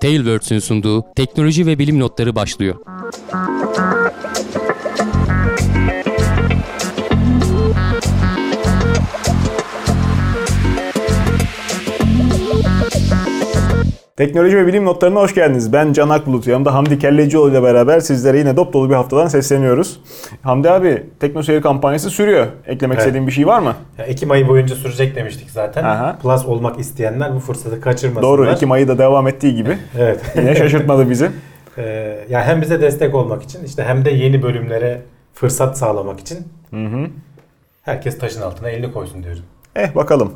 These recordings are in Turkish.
Tailwords'ün sunduğu teknoloji ve bilim notları başlıyor. Teknoloji ve bilim notlarına hoş geldiniz. Ben Can Akbulut. Yanımda Hamdi Kellecioğlu ile beraber sizlere yine dop dolu bir haftadan sesleniyoruz. Hamdi abi, TeknoSeyir kampanyası sürüyor. Eklemek Evet. istediğin bir şey var mı? Ya Ekim ayı boyunca sürecek demiştik zaten. Aha. Plus olmak isteyenler bu fırsatı kaçırmasınlar. Doğru, Ekim ayı da devam ettiği gibi. Evet. Yine şaşırtmadı bizi. Ee, ya hem bize destek olmak için işte hem de yeni bölümlere fırsat sağlamak için Hı hı. herkes taşın altına elini koysun diyorum. Eh bakalım.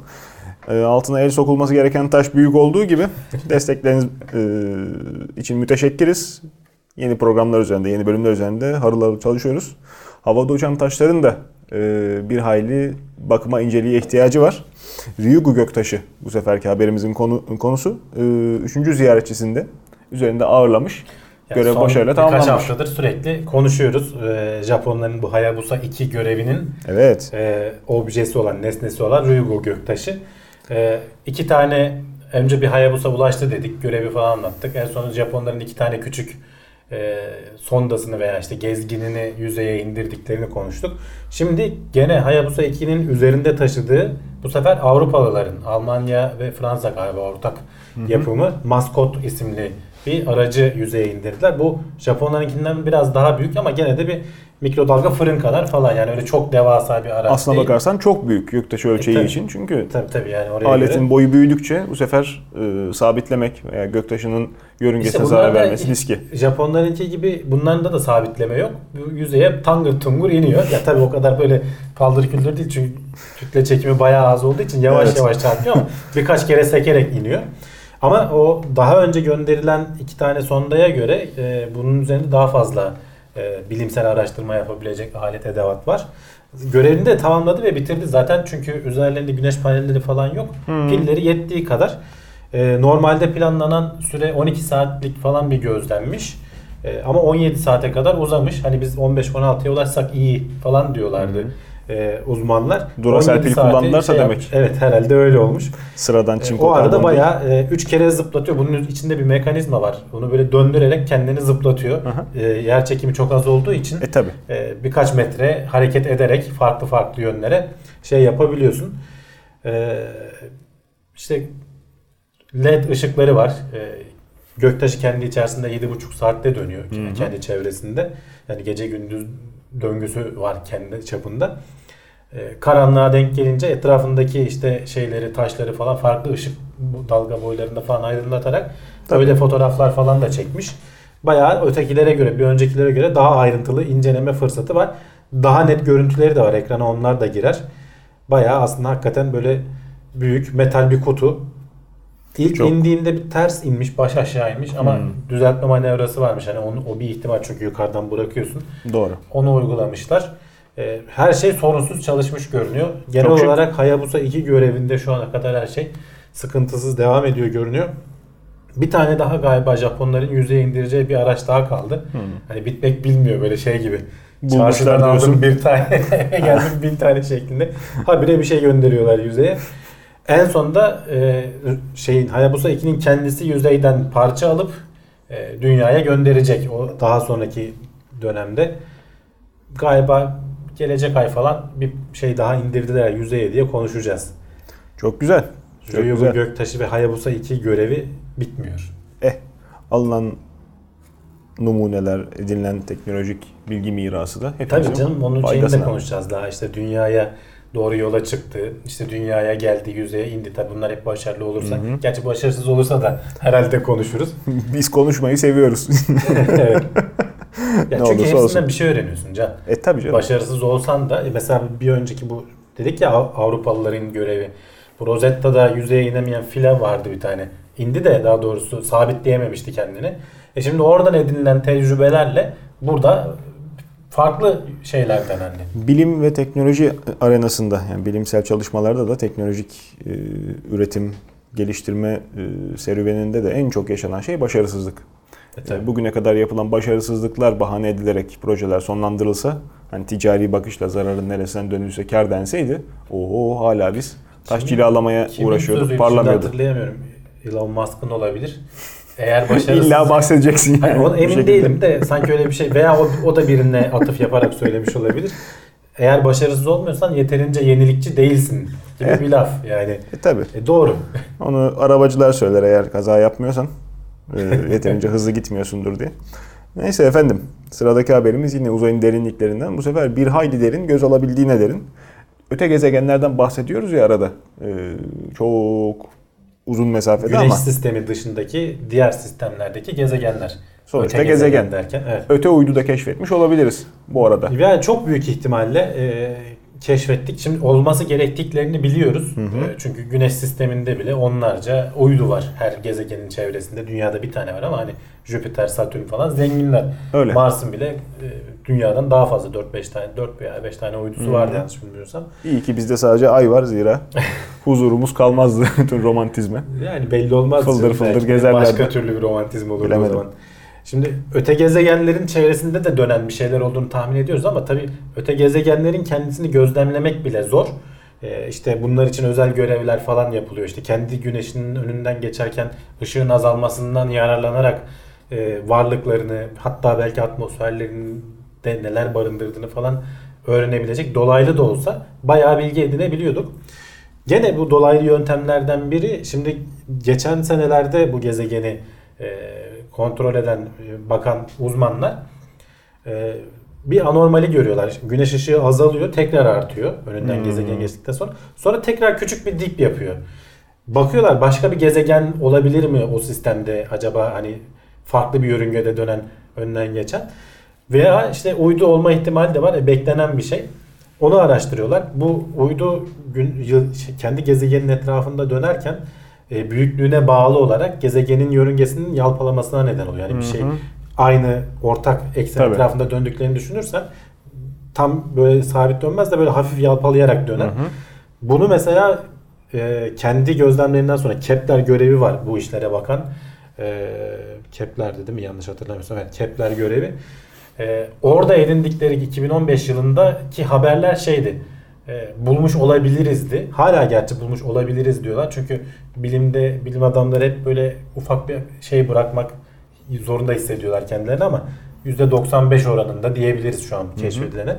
Ee, altına el sokulması gereken taş büyük olduğu gibi destekleriniz e, için müteşekkiriz. Yeni programlar üzerinde, yeni bölümler üzerinde harıl harıl çalışıyoruz. Havada uçan taşların da e, bir hayli bakıma inceliğe ihtiyacı var. Ryugu Göktaşı bu seferki haberimizin konu, konusu. E, üçüncü ziyaretçisinde üzerinde ağırlamış. Yani Görev başarıyla Birkaç tamamlanmış. haftadır sürekli konuşuyoruz. Ee, Japonların bu Hayabusa 2 görevinin Evet. e, objesi olan, nesnesi olan Ryugu Göktaşı. E, iki tane önce bir Hayabusa ulaştı dedik. Görevi falan anlattık. En sonunda Japonların iki tane küçük e, sondasını veya işte gezginini yüzeye indirdiklerini konuştuk. Şimdi gene Hayabusa 2'nin üzerinde taşıdığı bu sefer Avrupalıların Almanya ve Fransa galiba ortak yapımı Maskot isimli bir aracı yüzeye indirdiler. Bu Japonlarınkinden biraz daha büyük ama gene de bir mikrodalga fırın kadar falan yani öyle çok devasa bir araç Aslına değil. bakarsan çok büyük göktaşı ölçeği tabii. için. Çünkü Tabii tabii yani oraya aletin göre. boyu büyüdükçe bu sefer e, sabitlemek veya göktaşının yörüngesine İşte zarar vermesi riski. Japonlarınki gibi bunlarda da sabitleme yok. Bu Yüzeye tangır tungur iniyor. Ya tabii o kadar böyle paldır küldür değil çünkü kütle çekimi bayağı az olduğu için yavaş Evet. yavaş çarpıyor ama birkaç kere sekerek iniyor. Ama o daha önce gönderilen iki tane sondaya göre e, bunun üzerinde daha fazla e, bilimsel araştırma yapabilecek alet edevat var. Görevini de tamamladı ve bitirdi zaten çünkü üzerlerinde güneş panelleri falan yok. Hmm. Pilleri yettiği kadar. E, normalde planlanan süre 12 saatlik falan bir gözlenmiş. E, ama 17 saate kadar uzamış. Hani biz 15-16'ya ulaşsak iyi falan diyorlardı e, uzmanlar. Duracell 17 pil kullandılarsa şey demek. Evet herhalde öyle olmuş. Sıradan E, çinko o arada bayağı 3 kere zıplatıyor. Bunun içinde bir mekanizma var. Onu böyle döndürerek kendini zıplatıyor. Aha. E, yer çekimi çok az olduğu için E tabi. e, birkaç metre hareket ederek farklı farklı yönlere şey yapabiliyorsun. E, işte LED ışıkları var. E, göktaşı kendi içerisinde 7,5 saatte dönüyor Hı hı. kendi çevresinde. Yani gece gündüz döngüsü var kendi çapında. E, karanlığa denk gelince etrafındaki işte şeyleri, taşları falan farklı ışık dalga boylarında falan aydınlatarak Tabii. öyle fotoğraflar falan da çekmiş. Bayağı ötekilere göre, bir öncekilere göre daha ayrıntılı inceleme fırsatı var. Daha net görüntüleri de var. Ekrana onlar da girer. Bayağı aslında hakikaten böyle büyük metal bir kutu. İlk Çok. indiğinde bir ters inmiş, baş aşağı inmiş ama Hmm. düzeltme manevrası varmış. Hani onu, o bir ihtimal çünkü yukarıdan bırakıyorsun. Doğru. Onu uygulamışlar. Ee, her şey sorunsuz çalışmış görünüyor. Genel Çok şık. olarak Hayabusa 2 görevinde şu ana kadar her şey sıkıntısız devam ediyor görünüyor. Bir tane daha galiba Japonların yüzeye indireceği bir araç daha kaldı. Hani bitmek bilmiyor böyle şey gibi. Bulmuşlar Çarşıdan diyorsun. aldım bir tane geldim bin tane şeklinde. Habire bir şey gönderiyorlar yüzeye. En sonunda e, şeyin Hayabusa 2'nin kendisi yüzeyden parça alıp e, dünyaya gönderecek o daha sonraki dönemde. Galiba gelecek ay falan bir şey daha indirdiler yüzeye diye konuşacağız. Çok güzel. Çok Ryugu güzel. Göktaşı ve Hayabusa 2 görevi bitmiyor. Eh, alınan numuneler, edinilen teknolojik bilgi mirası da hepimizin Tabii canım onun şeyini de konuşacağız daha işte dünyaya doğru yola çıktı. işte dünyaya geldi, yüzeye indi. Tabii bunlar hep başarılı olursa. Hı hı. Gerçi başarısız olursa da herhalde konuşuruz. Biz konuşmayı seviyoruz. evet. Ya Ne çünkü hepsinden olsun. bir şey öğreniyorsun Can. e tabii canım. Başarısız olsan da e, mesela bir önceki bu dedik ya Av- Avrupalıların görevi. Bu Rosetta'da yüzeye inemeyen file vardı bir tane. İndi de daha doğrusu sabitleyememişti kendini. E şimdi oradan edinilen tecrübelerle burada farklı şeyler denendi. Bilim ve teknoloji arenasında yani bilimsel çalışmalarda da teknolojik e, üretim, geliştirme e, serüveninde de en çok yaşanan şey başarısızlık. E. E, Bugüne kadar yapılan başarısızlıklar bahane edilerek projeler sonlandırılsa, hani ticari bakışla zararın neresinden dönülse kar denseydi, oho hala biz taş cilalamaya uğraşıyorduk, şimdi parlamıyordu. hatırlayamıyorum. Elon Musk'ın olabilir. eğer başarısız... İlla bahsedeceksin yani. Hayır, ona emin değilim de sanki öyle bir şey veya o, o da birine atıf yaparak söylemiş olabilir. Eğer başarısız olmuyorsan yeterince yenilikçi değilsin gibi bir laf yani. E, tabii. E, doğru. Onu arabacılar söyler eğer kaza yapmıyorsan. E, yeterince hızlı gitmiyorsundur diye. Neyse efendim. Sıradaki haberimiz yine uzayın derinliklerinden. Bu sefer bir hayli derin, göz alabildiğine derin. Öte gezegenlerden bahsediyoruz ya arada. E, çok uzun mesafede Güneş ama sistemi dışındaki diğer sistemlerdeki gezegenler. Sonuçta Öte gezegen. derken evet. öte uydu da keşfetmiş olabiliriz bu arada. Yani çok büyük ihtimalle e, keşfettik. Şimdi olması gerektiklerini biliyoruz. hı. E, çünkü güneş sisteminde bile onlarca uydu var her gezegenin çevresinde. Dünyada bir tane var ama hani Jüpiter, Satürn falan zenginler. Öyle. Mars'ın bile e, dünyadan daha fazla 4-5 tane 4 veya 5 tane uydusu Hı. vardı yanlış bilmiyorsam. İyi ki bizde sadece ay var zira huzurumuz kalmazdı bütün romantizme. Yani belli olmaz. Fıldır fıldır de gezerlerdi. Başka türlü bir romantizm olurdu Bilemedim. o zaman. Şimdi öte gezegenlerin çevresinde de dönen bir şeyler olduğunu tahmin ediyoruz ama tabii öte gezegenlerin kendisini gözlemlemek bile zor. Ee, işte bunlar için özel görevler falan yapılıyor. İşte kendi güneşinin önünden geçerken ışığın azalmasından yararlanarak e, varlıklarını hatta belki atmosferlerinde neler barındırdığını falan öğrenebilecek dolaylı da olsa bayağı bilgi edinebiliyorduk. Gene bu dolaylı yöntemlerden biri şimdi geçen senelerde bu gezegeni e, kontrol eden, e, bakan uzmanlar e, bir anormali görüyorlar. Güneş ışığı azalıyor, tekrar artıyor önünden Hmm. gezegen geçtikten sonra. Sonra tekrar küçük bir dip yapıyor. Bakıyorlar başka bir gezegen olabilir mi o sistemde acaba hani farklı bir yörüngede dönen önden geçen veya işte uydu olma ihtimali de var. E, beklenen bir şey. Onu araştırıyorlar. Bu uydu gün, yıl, şey, kendi gezegenin etrafında dönerken e, büyüklüğüne bağlı olarak gezegenin yörüngesinin yalpalamasına neden oluyor. Yani bir şey aynı ortak eksen Tabii. etrafında döndüklerini düşünürsen tam böyle sabit dönmez de böyle hafif yalpalayarak döner. Hı hı. Bunu mesela e, kendi gözlemlerinden sonra Kepler görevi var bu işlere bakan. E, Kepler'di değil mi? Yanlış hatırlamıyorsam. Evet, Kepler görevi. E, orada edindikleri 2015 yılındaki haberler şeydi. E, bulmuş olabilirizdi. Hala gerçi bulmuş olabiliriz diyorlar. Çünkü bilimde bilim adamları hep böyle ufak bir şey bırakmak zorunda hissediyorlar kendilerini ama %95 oranında diyebiliriz şu an keşfedilene.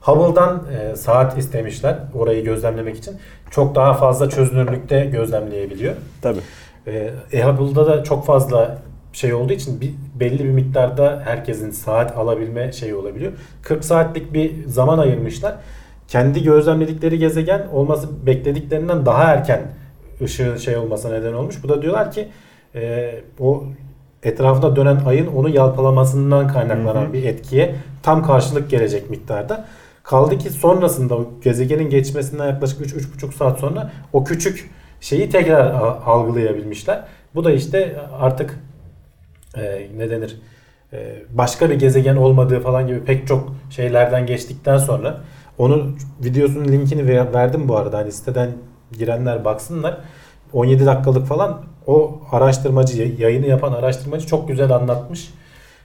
Hubble'dan e, saat istemişler orayı gözlemlemek için. Çok daha fazla çözünürlükte gözlemleyebiliyor. Tabii. E, e-Hubble'da da çok fazla şey olduğu için bir, belli bir miktarda herkesin saat alabilme şeyi olabiliyor. 40 saatlik bir zaman ayırmışlar. Kendi gözlemledikleri gezegen olması beklediklerinden daha erken ışığın şey olmasına neden olmuş. Bu da diyorlar ki e, o etrafında dönen ayın onu yalpalamasından kaynaklanan Hı hı. bir etkiye tam karşılık gelecek miktarda. Kaldı ki sonrasında o gezegenin geçmesinden yaklaşık 3-3,5 saat sonra o küçük şeyi tekrar algılayabilmişler. Bu da işte artık e, ne denir e, başka bir gezegen olmadığı falan gibi pek çok şeylerden geçtikten sonra onun videosunun linkini ver- verdim bu arada. Hani siteden girenler baksınlar. 17 dakikalık falan o araştırmacı yay- yayını yapan araştırmacı çok güzel anlatmış.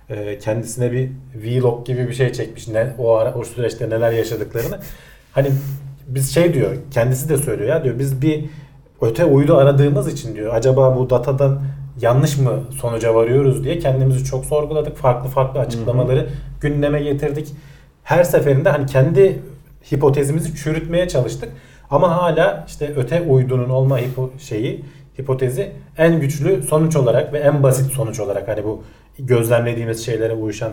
E, kendisine bir vlog gibi bir şey çekmiş. Ne o ara, o süreçte neler yaşadıklarını. Hani biz şey diyor kendisi de söylüyor ya diyor biz bir öte uydu aradığımız için diyor acaba bu datadan yanlış mı sonuca varıyoruz diye kendimizi çok sorguladık. Farklı farklı açıklamaları gündeme getirdik. Her seferinde hani kendi hipotezimizi çürütmeye çalıştık. Ama hala işte öte uydunun olma hipo şeyi hipotezi en güçlü sonuç olarak ve en basit sonuç olarak hani bu gözlemlediğimiz şeylere uyuşan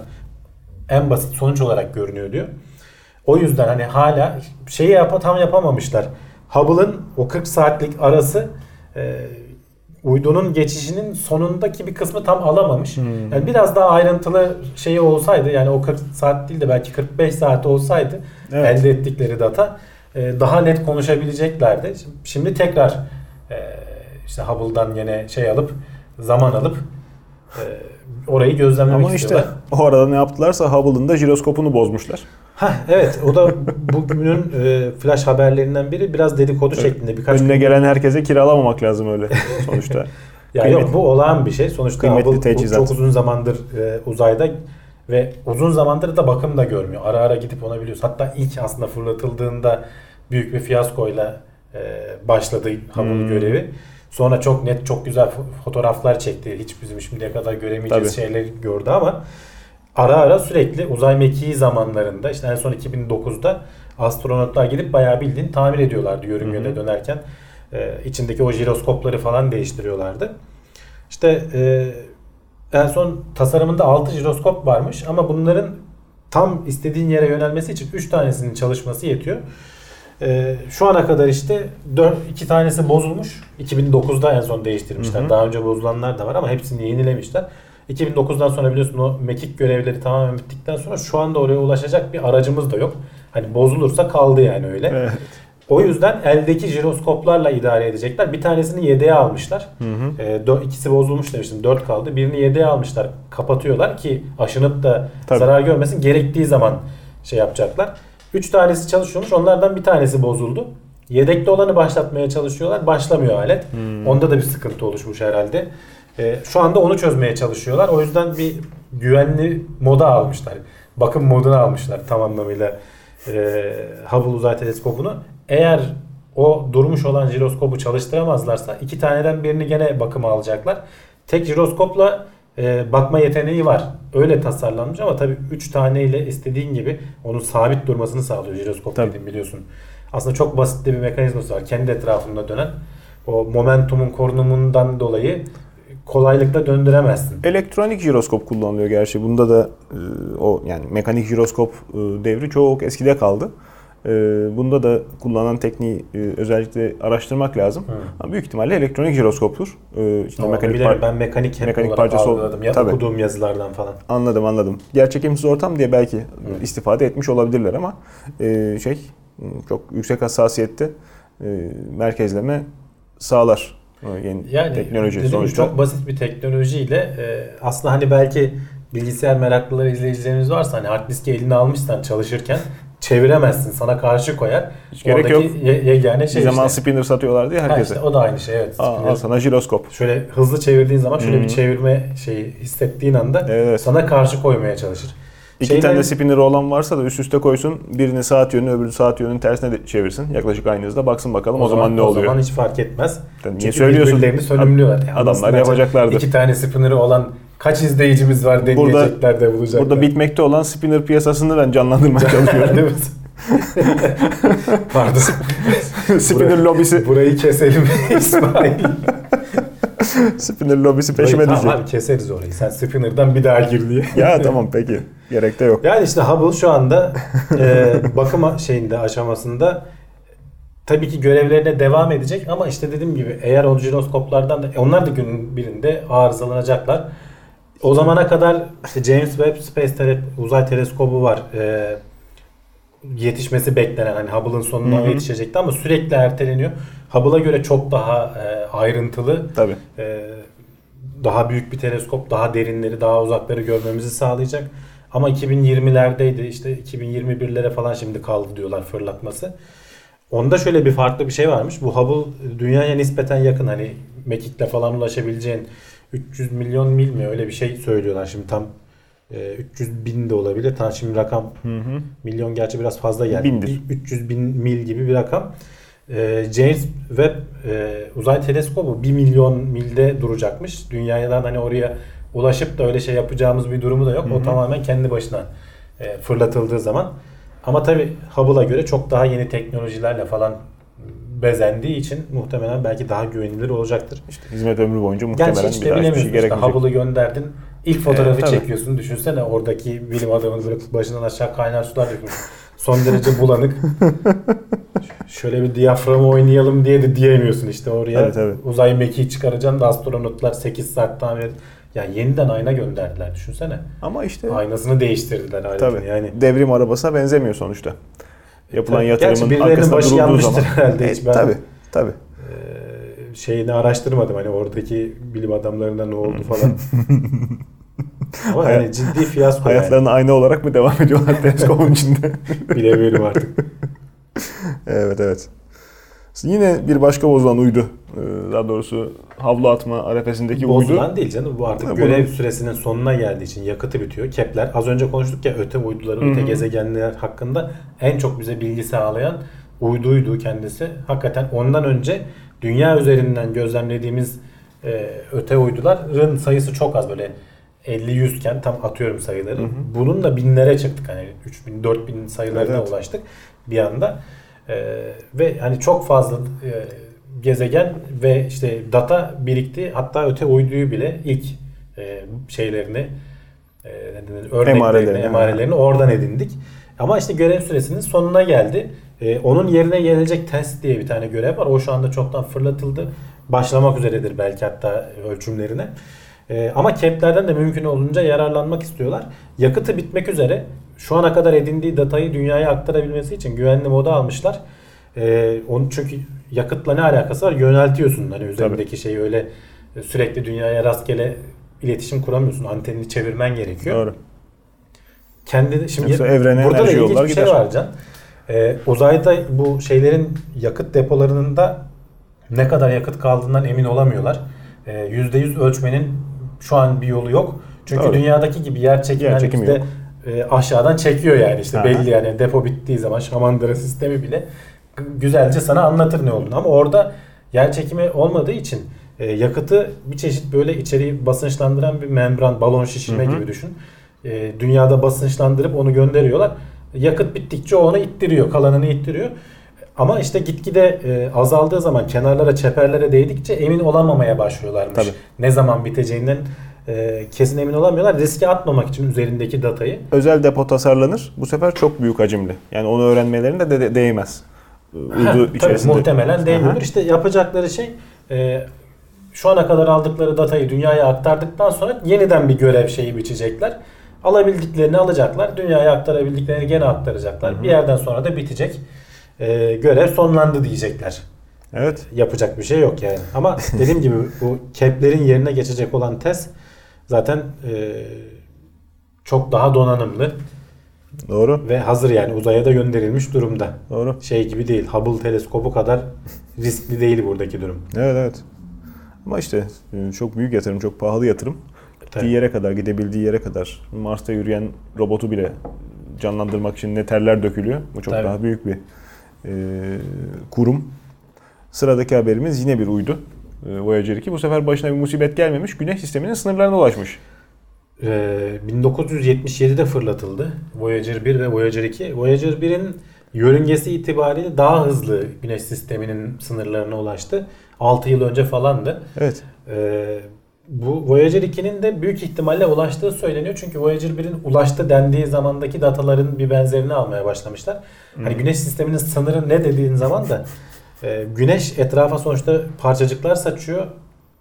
en basit sonuç olarak görünüyor diyor. O yüzden hani hala şeyi yap tam yapamamışlar. Hubble'ın o 40 saatlik arası uydunun geçişinin sonundaki bir kısmı tam alamamış. Hmm. Yani biraz daha ayrıntılı şeyi olsaydı yani o 40 saat değil de belki 45 saat olsaydı Evet. elde ettikleri data e, daha net konuşabileceklerdi. Şimdi tekrar e, işte Hubble'dan yine şey alıp zaman alıp orayı gözlemlemek Ama işte istiyorlar. o arada ne yaptılarsa Hubble'ın da jiroskopunu bozmuşlar. Heh, evet o da bugünün e, flash haberlerinden biri biraz dedikodu şeklinde birkaç Önüne gün- gelen herkese kiralamamak lazım öyle sonuçta. Ya Kıymetli- yok bu olağan bir şey. Sonuçta Hubble bu teçhizat. çok uzun zamandır e, uzayda ve uzun zamandır da bakım da görmüyor. Ara ara gidip ona biliyoruz. Hatta ilk aslında fırlatıldığında büyük bir fiyaskoyla e, başladı Hubble Hmm. görevi. Sonra çok net, çok güzel fo- fotoğraflar çekti. Hiç bizim şimdiye kadar göremeyeceğiz Tabii. şeyleri gördü ama ara ara sürekli uzay mekiği zamanlarında işte en son 2009'da astronotlar gidip bayağı bildiğin tamir ediyorlardı yörüngede dönerken. Ee, içindeki o jiroskopları falan değiştiriyorlardı. İşte e, en son tasarımında 6 jiroskop varmış ama bunların tam istediğin yere yönelmesi için 3 tanesinin çalışması yetiyor. Ee, şu ana kadar işte 4 2 tanesi bozulmuş. 2009'da en son değiştirmişler. Hı hı. Daha önce bozulanlar da var ama hepsini yenilemişler. 2009'dan sonra biliyorsun o mekik görevleri tamamen bittikten sonra şu anda oraya ulaşacak bir aracımız da yok. Hani bozulursa kaldı yani öyle. Evet. O yüzden eldeki jiroskoplarla idare edecekler. Bir tanesini yedeğe almışlar. Hı hı. E, dö- ikisi bozulmuş demiştim. Dört kaldı. Birini yedeğe almışlar. Kapatıyorlar ki aşınıp da Tabii. zarar görmesin. Gerektiği zaman şey yapacaklar. Üç tanesi çalışıyormuş. Onlardan bir tanesi bozuldu. Yedekte olanı başlatmaya çalışıyorlar. Başlamıyor alet. Hmm. Onda da bir sıkıntı oluşmuş herhalde. E, şu anda onu çözmeye çalışıyorlar. O yüzden bir güvenli moda almışlar. Bakım modunu almışlar tam anlamıyla e, Hubble Uzay Teleskobu'nu. Eğer o durmuş olan jiroskopu çalıştıramazlarsa iki taneden birini gene bakıma alacaklar. Tek jiroskopla e, bakma yeteneği var. Öyle tasarlanmış ama tabii 3 taneyle istediğin gibi onun sabit durmasını sağlıyor jiroskop Tabii. dediğim biliyorsun. Aslında çok basit bir mekanizması var. Kendi etrafında dönen. O momentumun korunumundan dolayı kolaylıkla döndüremezsin. Elektronik jiroskop kullanılıyor gerçi. Bunda da e, o yani mekanik jiroskop e, devri çok eskide kaldı. E, bunda da kullanılan tekniği e, özellikle araştırmak lazım. Hı. Ama büyük ihtimalle elektronik jiroskoptur. E, işte Ama mekanik bilemiyorum. par- ben mekanik mekanik parçası algıladım. Ya Tabii. okuduğum yazılardan falan. Anladım anladım. Gerçekimsiz ortam diye belki istifade etmiş olabilirler ama e, şey çok yüksek hassasiyette e, merkezleme sağlar. Yeni Yani teknoloji sonuçta. çok basit bir teknolojiyle aslında hani belki bilgisayar meraklıları izleyicilerimiz varsa hani hard diski eline almışsan çalışırken çeviremezsin. Sana karşı koyar. Hiç gerek Oradaki ye- yegane Bir şey zaman işte. spinner satıyorlardı ya Ha herkese. işte o da aynı şey evet. Aa, al sana jiroskop. Şöyle hızlı çevirdiğin zaman şöyle Hı. bir çevirme şeyi hissettiğin anda Evet. sana karşı koymaya çalışır. İki Şeyleri- tane spinner olan varsa da üst üste koysun. Birini saat yönü öbürünü saat yönünün tersine de çevirsin. Yaklaşık aynı hızda baksın bakalım o, zaman, ne oluyor. O zaman hiç fark etmez. Tabii niye Çünkü söylüyorsun? birbirlerini sönümlüyorlar. Yani Adamlar yapacaklardır. İki tane spinner'ı olan kaç izleyicimiz var deneyecekler de bulacaklar. Burada bitmekte olan spinner piyasasını ben canlandırmaya çalışıyorum. Değil mi? Pardon. spinner lobisi, Burayı keselim İsmail. spinner lobisi peşime Burayı- düşecek. Tamam abi keseriz orayı. Sen spinner'dan bir daha gir diye. Ya tamam peki. Gerek de yok. Yani işte Hubble şu anda e, bakım şeyinde aşamasında tabii ki görevlerine devam edecek ama işte dediğim gibi eğer o jiroskoplardan da onlar da günün birinde arızalanacaklar. O zamana kadar işte James Webb Space Tele, Uzay Teleskobu var. E, yetişmesi beklenen hani Hubble'ın sonuna Hı hı. yetişecekti ama sürekli erteleniyor. Hubble'a göre çok daha e, ayrıntılı Tabii. ee, daha büyük bir teleskop, daha derinleri, daha uzakları görmemizi sağlayacak. Ama 2020'lerdeydi işte 2021'lere falan şimdi kaldı diyorlar fırlatması. Onda şöyle bir farklı bir şey varmış. Bu Hubble dünyaya nispeten yakın hani mekikle falan ulaşabileceğin 300 milyon mil mi öyle bir şey söylüyorlar şimdi tam e, 300 bin de olabilir. Tam şimdi rakam Hı hı. milyon gerçi biraz fazla geldi. Bindir. Bir 300 bin mil gibi bir rakam. Ee, James Webb e, uzay teleskobu 1 milyon milde duracakmış. Dünyadan hani oraya ulaşıp da öyle şey yapacağımız bir durumu da yok. Hı O hı. tamamen kendi başına e, fırlatıldığı zaman. Ama tabi Hubble'a göre çok daha yeni teknolojilerle falan bezendiği için muhtemelen belki daha güvenilir olacaktır. İşte hizmet ömrü boyunca muhtemelen Gerçi hiç bir daha hiçbir şey işte. Hubble'ı gönderdin. İlk fotoğrafı Evet, tabii. çekiyorsun. Düşünsene oradaki bilim adamının böyle başından aşağı kaynar sular dökmüş. Son derece bulanık. Şöyle bir diyaframı oynayalım diye de diyemiyorsun işte oraya. Evet, evet. Uzay mekiği çıkaracaksın da astronotlar 8 saat tamir et. Yani yeniden ayna gönderdiler düşünsene. Ama işte Aynasını değiştirdiler aletin tabii yani. devrim arabasına benzemiyor sonuçta. Yapılan Tabii. yatırımın Gerçi arkasında başı durulduğu yanmıştır zaman. herhalde. E, Hiç ben tabii, tabii. e, şeyini araştırmadım hani oradaki bilim adamlarına ne oldu falan. Ama Hayat- yani ciddi fiyasko yani. Hayatlarına ayna olarak mı devam ediyorlar teleskopun içinde? Bilemiyorum artık. evet evet. Yine bir başka bozulan uydu. Ee, Daha doğrusu havlu atma arefesindeki uydu. Bozulan değil canım. Bu artık Ha, görev bunun- süresinin sonuna geldiği için yakıtı bitiyor. Kepler az önce konuştuk ya öte uyduları, Hı öte gezegenler hakkında en çok bize bilgi sağlayan uyduydu kendisi. Hakikaten ondan önce dünya üzerinden gözlemlediğimiz e, öte uyduların sayısı çok az böyle 50-100 iken tam atıyorum sayıları. Hı hı. Bununla binlere çıktık hani 3000 4000 sayılarına Evet. ulaştık bir anda. E, ve hani çok fazla e, gezegen ve işte data birikti. Hatta öte uyduyu bile ilk e, şeylerini e, örneklerini, Emarelerini, emarelerini oradan edindik. Ama işte görev süresinin sonuna geldi. E, onun yerine gelecek test diye bir tane görev var. O şu anda çoktan fırlatıldı. Başlamak üzeredir belki hatta ölçümlerine. E, ama keplerden de mümkün olunca yararlanmak istiyorlar. Yakıtı bitmek üzere. Şu ana kadar edindiği datayı dünyaya aktarabilmesi için güvenli moda almışlar. E, onu çünkü yakıtla ne alakası var? Yöneltiyorsun hani üzerindeki şeyi öyle e, sürekli dünyaya rastgele iletişim kuramıyorsun. Antenini çevirmen gerekiyor. Doğru. Kendi şimdi Yoksa evrene burada da ilginç bir şey gider. var Can. Ee, uzayda bu şeylerin yakıt depolarının da ne kadar yakıt kaldığından emin olamıyorlar. Ee, %100 ölçmenin şu an bir yolu yok. Çünkü Doğru. dünyadaki gibi yer çekimi, Yer çekimi yok. E, aşağıdan çekiyor yani işte Aha. belli yani depo bittiği zaman şamandıra sistemi bile güzelce sana anlatır ne olduğunu ama orada yer çekimi olmadığı için e, yakıtı bir çeşit böyle içeriği basınçlandıran bir membran balon şişirme Hı hı. gibi düşün. E, dünyada basınçlandırıp onu gönderiyorlar. Yakıt bittikçe onu ittiriyor, kalanını ittiriyor. Ama işte gitgide e, azaldığı zaman kenarlara, çeperlere değdikçe emin olamamaya başlıyorlarmış. Tabii. Ne zaman biteceğinden e, kesin emin olamıyorlar. Riske atmamak için üzerindeki datayı. Özel depo tasarlanır. Bu sefer çok büyük hacimli. Yani onu öğrenmelerine de, de değmez. Uydu Ha, tabii içerisinde. muhtemelen değmiyordur. İşte yapacakları şey e, şu ana kadar aldıkları datayı dünyaya aktardıktan sonra yeniden bir görev şeyi biçecekler. Alabildiklerini alacaklar. Dünyaya aktarabildiklerini gene aktaracaklar. Hı hı. Bir yerden sonra da bitecek. E, görev sonlandı diyecekler. Evet. Yapacak bir şey yok yani. Ama dediğim gibi bu keplerin yerine geçecek olan test zaten e, çok daha donanımlı Doğru. ve hazır yani uzaya da gönderilmiş durumda. Doğru. Şey gibi değil. Hubble teleskobu kadar riskli değil buradaki durum. Evet evet. Ama işte e, çok büyük yatırım, çok pahalı yatırım. Tabii. Gittiği yere kadar, gidebildiği yere kadar. Mars'ta yürüyen robotu bile canlandırmak için ne terler dökülüyor. Bu çok Tabii. daha büyük bir e, kurum. Sıradaki haberimiz yine bir uydu. E, Voyager 2. Bu sefer başına bir musibet gelmemiş. Güneş sisteminin sınırlarına ulaşmış. Ee, 1977'de fırlatıldı Voyager 1 ve Voyager 2. Voyager 1'in yörüngesi itibariyle daha hızlı Güneş sisteminin sınırlarına ulaştı. 6 yıl önce falandı. Evet. Ee, bu Voyager 2'nin de büyük ihtimalle ulaştığı söyleniyor. Çünkü Voyager 1'in ulaştı dendiği zamandaki dataların bir benzerini almaya başlamışlar. Hani güneş sisteminin sınırı ne dediğin zaman da e, güneş etrafa sonuçta parçacıklar saçıyor.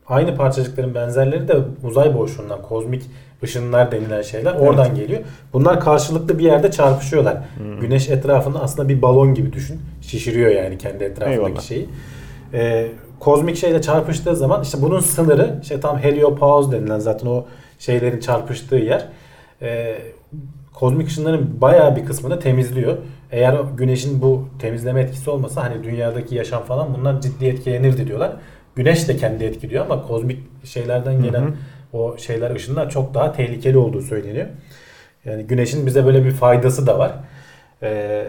Aynı parçacıkların benzerleri de uzay boşluğundan kozmik ışınlar denilen şeyler oradan geliyor. Bunlar karşılıklı bir yerde çarpışıyorlar. Güneş etrafında aslında bir balon gibi düşün. Şişiriyor yani kendi etrafındaki Eyvallah. şeyi. Ee, kozmik şeyle çarpıştığı zaman işte bunun sınırı işte tam heliopause denilen zaten o şeylerin çarpıştığı yer. Ee, kozmik ışınların bayağı bir kısmını temizliyor. Eğer güneşin bu temizleme etkisi olmasa hani dünyadaki yaşam falan bundan ciddi etkilenirdi diyorlar. Güneş de kendi etkiliyor ama kozmik şeylerden gelen hı. o şeyler ışınlar çok daha tehlikeli olduğu söyleniyor. Yani güneşin bize böyle bir faydası da var. Ee,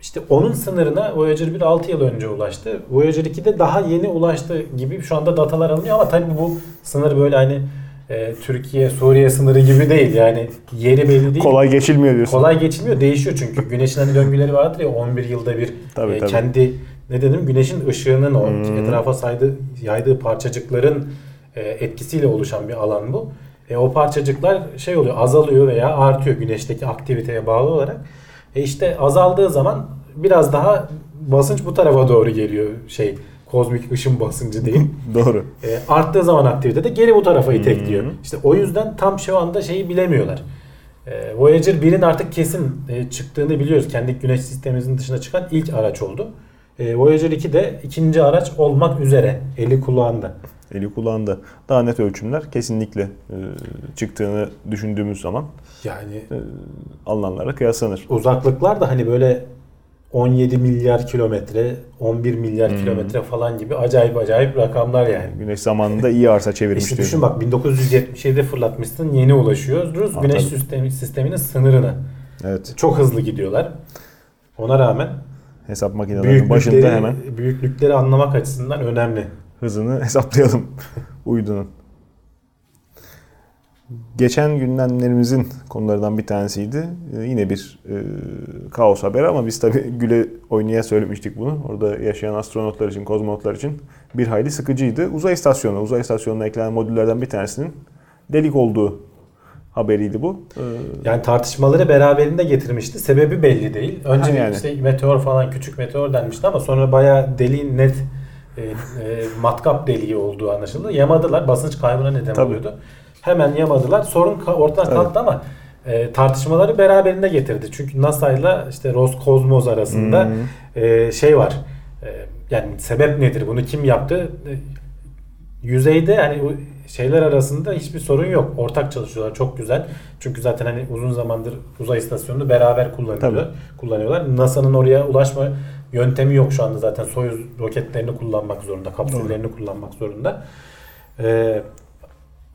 işte onun sınırına Voyager 1 6 yıl önce ulaştı. Voyager 2 de daha yeni ulaştı gibi şu anda datalar alınıyor ama tabii bu sınır böyle hani e, Türkiye Suriye sınırı gibi değil yani yeri belli değil. Kolay geçilmiyor diyorsun. Kolay geçilmiyor. Değişiyor çünkü. Güneşin hani döngüleri vardır ya 11 yılda bir Tabii, e, tabii. kendi ne dedim güneşin ışığının o Hmm. etrafa saydığı, yaydığı parçacıkların e, etkisiyle oluşan bir alan bu. E, o parçacıklar şey oluyor azalıyor veya artıyor güneşteki aktiviteye bağlı olarak. E işte azaldığı zaman biraz daha basınç bu tarafa doğru geliyor şey kozmik ışın basıncı değil. Doğru. E, arttığı zaman aktivite de geri bu tarafa itekliyor. Hı. İşte o yüzden tam şu anda şeyi bilemiyorlar. E, Voyager 1'in artık kesin e, çıktığını biliyoruz. Kendi güneş sistemimizin dışına çıkan ilk araç oldu. E, Voyager 2 de ikinci araç olmak üzere. Eli kulağında. Eli kulağında. Daha net ölçümler kesinlikle e, çıktığını düşündüğümüz zaman Yani e, alınanlara kıyaslanır. uzaklıklar da hani böyle 17 milyar kilometre, 11 milyar Hmm. kilometre falan gibi acayip acayip rakamlar yani. Güneş zamanında iyi arsa çevirmiş İşte düşün bak 1977'de fırlatmışsın yeni ulaşıyoruz Ha, güneş tabii. sistemi, sisteminin sınırına. Evet. Çok hızlı gidiyorlar. Ona rağmen hesap makinelerinin başında hemen büyüklükleri anlamak açısından önemli. hızını hesaplayalım uydunun. Geçen gündemlerimizin konularından bir tanesiydi. Ee, yine bir e, kaos haberi ama biz tabii güle oynaya söylemiştik bunu. Orada yaşayan astronotlar için, kozmonotlar için bir hayli sıkıcıydı. Uzay istasyonu, uzay istasyonuna eklenen modüllerden bir tanesinin delik olduğu haberiydi bu. Ee, Yani tartışmaları beraberinde getirmişti. Sebebi belli değil. Önce yani. işte meteor falan küçük meteor denmişti ama sonra bayağı deliğin net e, e, matkap deliği olduğu anlaşıldı. Yamadılar. Basınç kaybına neden Tabii. oluyordu. Hemen yamadılar. Sorun ortadan Tabii. kalktı ama e, tartışmaları beraberinde getirdi. Çünkü NASA ile işte Roskosmos arasında Hmm. e, şey var. E, yani sebep nedir? Bunu kim yaptı? E, yüzeyde yani şeyler arasında hiçbir sorun yok. Ortak çalışıyorlar. Çok güzel. Çünkü zaten hani uzun zamandır uzay istasyonunu beraber kullanılıyor. Tabii. Kullanıyorlar. NASA'nın oraya ulaşma yöntemi yok şu anda zaten. Soyuz roketlerini kullanmak zorunda. Kapsüllerini kullanmak zorunda. Ee,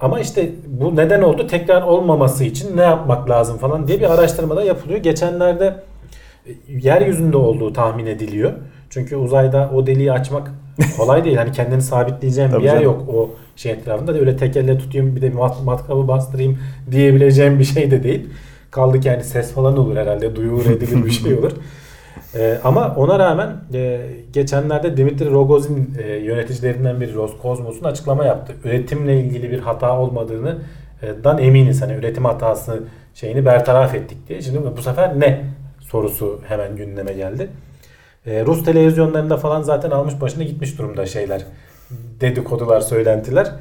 ama işte bu neden oldu? Tekrar olmaması için ne yapmak lazım falan diye bir araştırma da yapılıyor. Geçenlerde e, yeryüzünde olduğu tahmin ediliyor. Çünkü uzayda o deliği açmak kolay değil. Hani kendini sabitleyeceğim Tabii bir yer canım. yok o şey etrafında. Öyle tek elle tutayım bir de mat, matkabı bastırayım diyebileceğim bir şey de değil. Kaldı ki yani ses falan olur herhalde. Duyulur edilir bir şey olur. Ee, ama ona rağmen e, geçenlerde Dimitri Rogozin e, yöneticilerinden biri Roskosmos'un açıklama yaptı. Üretimle ilgili bir hata olmadığını e, dan eminiz. Hani üretim hatası şeyini bertaraf ettik diye. Şimdi bu sefer ne sorusu hemen gündeme geldi. E, Rus televizyonlarında falan zaten almış başını gitmiş durumda şeyler. Dedikodular, söylentiler.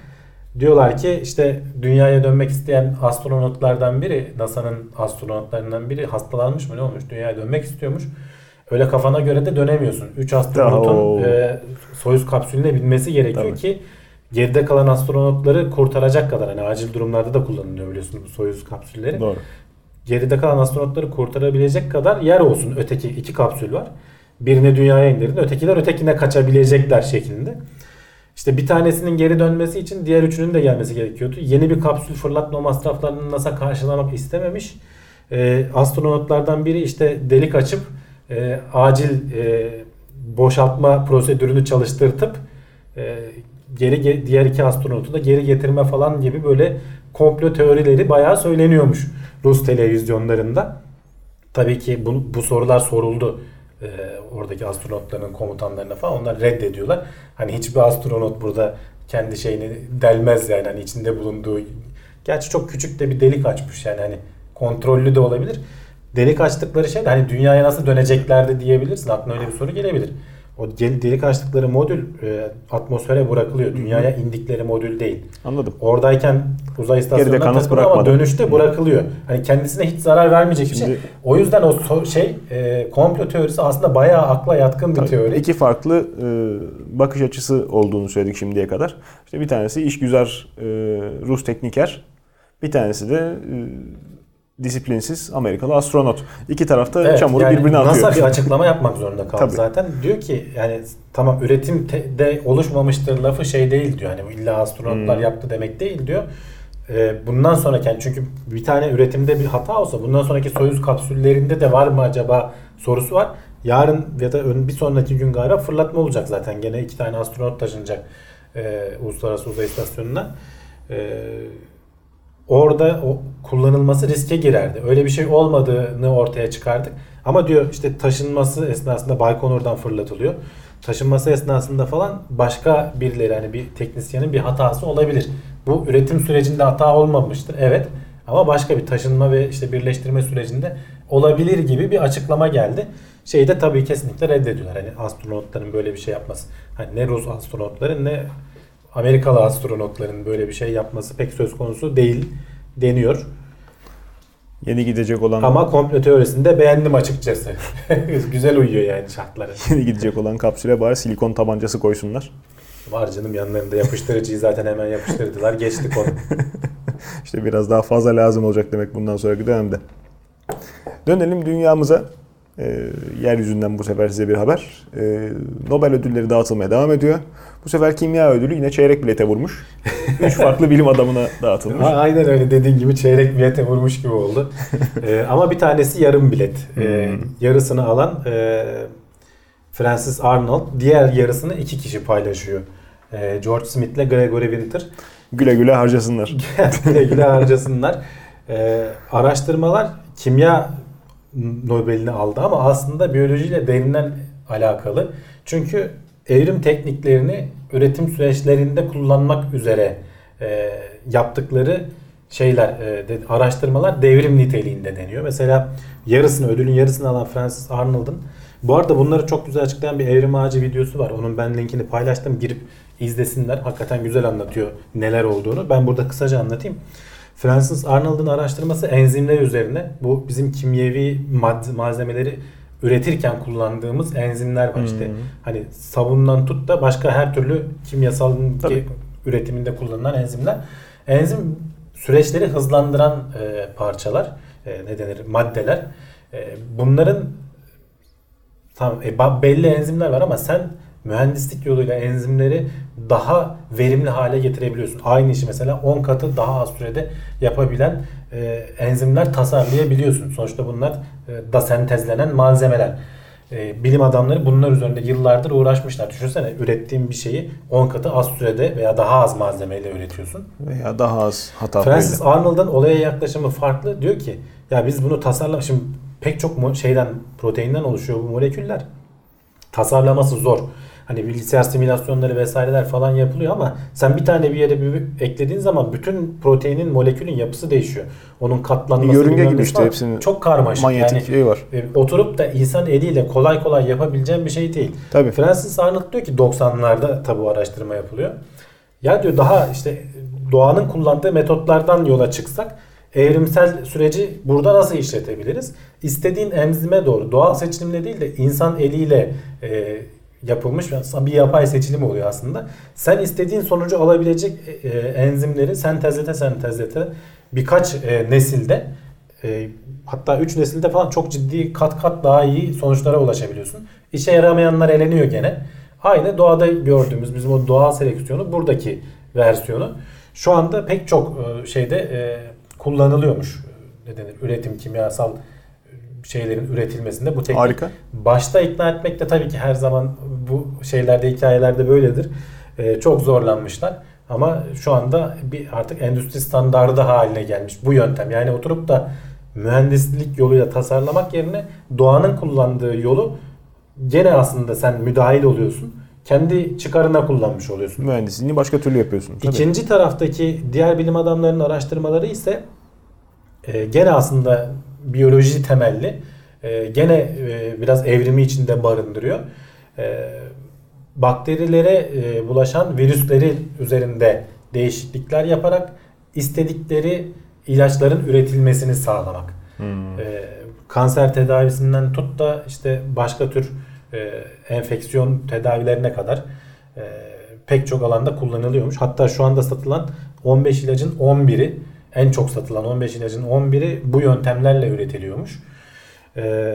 Diyorlar ki işte dünyaya dönmek isteyen astronotlardan biri, NASA'nın astronotlarından biri hastalanmış mı ne olmuş? Dünyaya dönmek istiyormuş. Öyle kafana göre de dönemiyorsun. 3 astronotun e, Soyuz kapsülüne binmesi gerekiyor Tabii. ki geride kalan astronotları kurtaracak kadar hani acil durumlarda da kullanılıyor biliyorsunuz bu Soyuz kapsülleri Doğru. geride kalan astronotları kurtarabilecek kadar yer olsun. Öteki iki kapsül var. Birini dünyaya indirdin. Ötekiler ötekine kaçabilecekler şeklinde. İşte bir tanesinin geri dönmesi için diğer üçünün de gelmesi gerekiyordu. Yeni bir kapsül fırlatma masraflarını NASA karşılamak istememiş. Ee, astronotlardan biri işte delik açıp e, acil e, boşaltma prosedürünü çalıştırtıp e, geri ge- diğer iki astronotu da geri getirme falan gibi böyle komplo teorileri bayağı söyleniyormuş Rus televizyonlarında. Tabii ki bu, bu sorular soruldu e, oradaki astronotların komutanlarına falan. Onlar reddediyorlar. Hani hiçbir astronot burada kendi şeyini delmez yani hani içinde bulunduğu. Gerçi çok küçük de bir delik açmış yani hani kontrollü de olabilir. Delik açtıkları şey de hani dünyaya nasıl döneceklerdi diyebilirsin. Aklına öyle bir soru gelebilir. O delik açtıkları modül e, atmosfere bırakılıyor. Dünyaya indikleri modül değil. Anladım. Oradayken uzay istasyonuna takılıyor ama dönüşte bırakılıyor. Hani kendisine hiç zarar vermeyecek bir şey. O yüzden o so- şey e, komplo teorisi aslında bayağı akla yatkın bir teori. İki farklı e, bakış açısı olduğunu söyledik şimdiye kadar. İşte bir tanesi işgüzar e, Rus tekniker, bir tanesi de e, disiplinsiz Amerikalı astronot. İki tarafta Evet, çamuru yani birbirine atıyor. NASA bir açıklama yapmak zorunda kaldı Tabii. zaten. Diyor ki yani tamam üretim te- de oluşmamıştır lafı şey değil diyor. Hani illa astronotlar Hmm. yaptı demek değil diyor. Ee, bundan sonraki yani çünkü bir tane üretimde bir hata olsa bundan sonraki Soyuz kapsüllerinde de var mı acaba sorusu var. Yarın ya da ön- bir sonraki gün galiba fırlatma olacak zaten. Gene iki tane astronot taşınacak e, Uluslararası Uzay İstasyonu'na. E, orada kullanılması riske girerdi. Öyle bir şey olmadığını ortaya çıkardık. Ama diyor işte taşınması esnasında Baykonur'dan fırlatılıyor. Taşınması esnasında falan başka birileri hani bir teknisyenin bir hatası olabilir. Bu üretim sürecinde hata olmamıştır. Evet. Ama başka bir taşınma ve işte birleştirme sürecinde olabilir gibi bir açıklama geldi. Şeyi de tabii kesinlikle reddediyorlar. Hani astronotların böyle bir şey yapması. Hani ne Rus astronotların ne Amerikalı astronotların böyle bir şey yapması pek söz konusu değil deniyor. Yeni gidecek olan Ama komplo teorisini de beğendim açıkçası. Güzel uyuyor yani şartlara. yeni gidecek olan kapsüle bari silikon tabancası koysunlar. Var canım yanlarında yapıştırıcıyı zaten hemen yapıştırdılar. Geçtik onu. İşte biraz daha fazla lazım olacak demek bundan sonraki dönemde. Dönelim dünyamıza. Ee, yeryüzünden bu sefer size bir haber. Ee, Nobel ödülleri dağıtılmaya devam ediyor. Bu sefer kimya ödülü yine çeyrek bilete vurmuş. Üç farklı bilim adamına dağıtılmış. Aynen öyle dediğin gibi çeyrek bilete vurmuş gibi oldu. Ee, ama bir tanesi yarım bilet. Hmm. Yarısını alan e, Francis Arnold. Diğer yarısını iki kişi paylaşıyor. Ee, George Smith ile Gregory Winter. Güle güle harcasınlar. güle güle harcasınlar. Ee, araştırmalar kimya Nobel'ini aldı ama aslında biyolojiyle derinden alakalı. Çünkü evrim tekniklerini üretim süreçlerinde kullanmak üzere e, yaptıkları şeyler, e, de, araştırmalar devrim niteliğinde deniyor. Mesela yarısını, ödülün yarısını alan Francis Arnold'un bu arada bunları çok güzel açıklayan bir evrim ağacı videosu var. Onun ben linkini paylaştım. Girip izlesinler. Hakikaten güzel anlatıyor neler olduğunu. Ben burada kısaca anlatayım. Francis Arnold'un araştırması enzimler üzerine. Bu bizim kimyevi mad- malzemeleri üretirken kullandığımız enzimler var işte. Hmm. Hani sabundan tut da başka her türlü kimyasal Tabii. üretiminde kullanılan enzimler. Enzim süreçleri hızlandıran e, parçalar, e, ne denir, maddeler. E, bunların tamam e, belli enzimler var ama sen mühendislik yoluyla enzimleri daha verimli hale getirebiliyorsun. Aynı işi mesela 10 katı daha az sürede yapabilen e, enzimler tasarlayabiliyorsun. Sonuçta bunlar e, da sentezlenen malzemeler. E, bilim adamları bunlar üzerinde yıllardır uğraşmışlar. Düşünsene ürettiğin bir şeyi 10 katı az sürede veya daha az malzemeyle üretiyorsun. Veya daha az hata Francis. Arnold'un olaya yaklaşımı farklı. Diyor ki ya biz bunu tasarla şimdi pek çok şeyden proteinden oluşuyor bu moleküller. Tasarlaması zor. Hani bilgisayar simülasyonları vesaireler falan yapılıyor ama sen bir tane bir yere bir eklediğin zaman bütün proteinin molekülün yapısı değişiyor. Onun katlanması Yörünge gibi işte falan. hepsinin çok karmaşık. Manyetik yani şey var. e, oturup da insan eliyle kolay kolay yapabileceğin bir şey değil. Tabii. Francis Arnold diyor ki 90'larda tabi bu araştırma yapılıyor. Ya diyor daha işte doğanın kullandığı metotlardan yola çıksak evrimsel süreci burada nasıl işletebiliriz? İstediğin enzime doğru doğal seçilimle değil de insan eliyle e, yapılmış bir yapay seçilim oluyor aslında. Sen istediğin sonucu alabilecek e, e, enzimleri sentezlete sentezlete birkaç e, nesilde e, hatta 3 nesilde falan çok ciddi kat kat daha iyi sonuçlara ulaşabiliyorsun. İşe yaramayanlar eleniyor gene. Aynı doğada gördüğümüz bizim o doğal seleksiyonu buradaki versiyonu. Şu anda pek çok e, şeyde e, kullanılıyormuş. Ne denir? Üretim, kimyasal şeylerin üretilmesinde bu teknik. Harika. Başta ikna etmek de tabii ki her zaman bu şeylerde hikayelerde böyledir. E, çok zorlanmışlar. Ama şu anda bir artık endüstri standardı haline gelmiş bu yöntem. Yani oturup da mühendislik yoluyla tasarlamak yerine doğanın kullandığı yolu gene aslında sen müdahil oluyorsun. Kendi çıkarına kullanmış oluyorsun. Mühendisliğini başka türlü yapıyorsun. Tabii. İkinci taraftaki diğer bilim adamlarının araştırmaları ise e, gene aslında biyoloji temelli. E, gene e, biraz evrimi içinde barındırıyor. E, bakterilere e, bulaşan virüsleri üzerinde değişiklikler yaparak istedikleri ilaçların üretilmesini sağlamak. Hmm. E, kanser tedavisinden tut da işte başka tür e, enfeksiyon tedavilerine kadar e, pek çok alanda kullanılıyormuş. Hatta şu anda satılan 15 ilacın 11'i en çok satılan 15 ilacın 11'i bu yöntemlerle üretiliyormuş. E,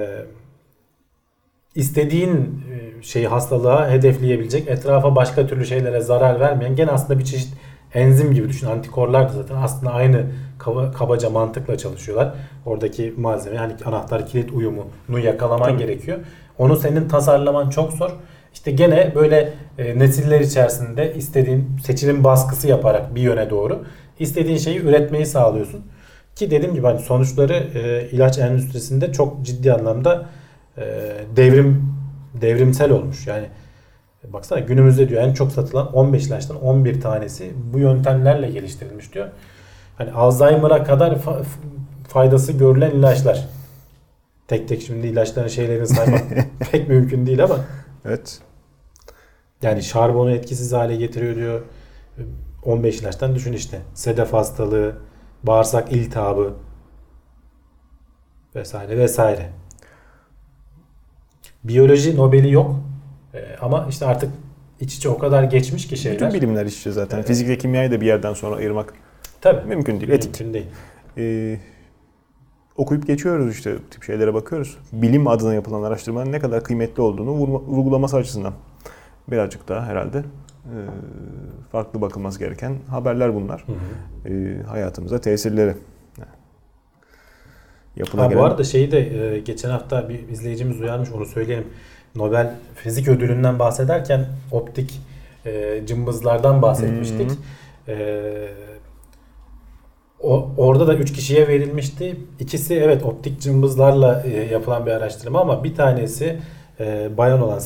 istediğin e, şeyi hastalığa hedefleyebilecek, etrafa başka türlü şeylere zarar vermeyen gene aslında bir çeşit enzim gibi düşün. Antikorlar da zaten aslında aynı kaba- kabaca mantıkla çalışıyorlar. Oradaki malzeme yani anahtar kilit uyumunu yakalaman Tabii. gerekiyor. Onu senin tasarlaman çok zor. İşte gene böyle e, nesiller içerisinde istediğin seçilim baskısı yaparak bir yöne doğru istediğin şeyi üretmeyi sağlıyorsun. Ki dediğim gibi hani sonuçları e, ilaç endüstrisinde çok ciddi anlamda e, devrim devrimsel olmuş. Yani e, baksana günümüzde diyor en çok satılan 15 ilaçtan 11 tanesi bu yöntemlerle geliştirilmiş diyor. Hani Alzheimer'a kadar fa- faydası görülen ilaçlar. Tek tek şimdi ilaçların şeylerini saymak pek mümkün değil ama Evet. yani şarbonu etkisiz hale getiriyor diyor. 15 ilaçtan düşün işte. Sedef hastalığı, bağırsak iltihabı vesaire vesaire. Biyoloji Nobel'i yok. Ee, ama işte artık iç içe o kadar geçmiş ki şeyler. Bütün bilimler iç içe zaten. Evet. Fizik ve kimyayı da bir yerden sonra ayırmak Tabii. mümkün değil. Etik. Mümkün değil. Ee, okuyup geçiyoruz işte tip şeylere bakıyoruz. Bilim adına yapılan araştırmanın ne kadar kıymetli olduğunu vurma- vurgulaması açısından birazcık daha herhalde farklı bakılması gereken haberler bunlar. Hı hı. E, hayatımıza tesirleri. Yapılan Ha, bu gelen- arada şeyi de e, geçen hafta bir izleyicimiz uyarmış onu söyleyelim. Nobel Fizik Ödülü'nden bahsederken optik e, cımbızlardan bahsetmiştik. E, o, orada da 3 kişiye verilmişti. İkisi evet optik cımbızlarla e, yapılan bir araştırma ama bir tanesi e, bayan olan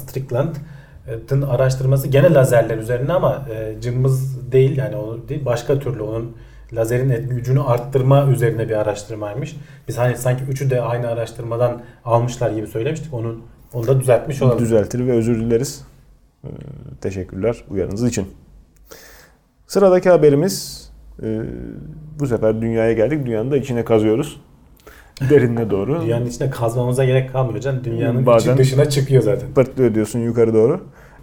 Strickland'ın araştırması gene lazerler üzerine ama e, cımbız değil yani o değil başka türlü onun lazerin et- gücünü arttırma üzerine bir araştırmaymış. Biz hani sanki üçü de aynı araştırmadan almışlar gibi söylemiştik. Onun onu da düzeltmiş olalım. Düzeltir ve özür dileriz. Ee, Teşekkürler uyarınız için. Sıradaki haberimiz e, bu sefer dünyaya geldik. Dünyanın da içine kazıyoruz. Derinine doğru. Dünyanın içine kazmamıza gerek kalmıyor canım. Dünyanın Bazen- dışına çıkıyor zaten. pırtlıyor diyorsun yukarı doğru.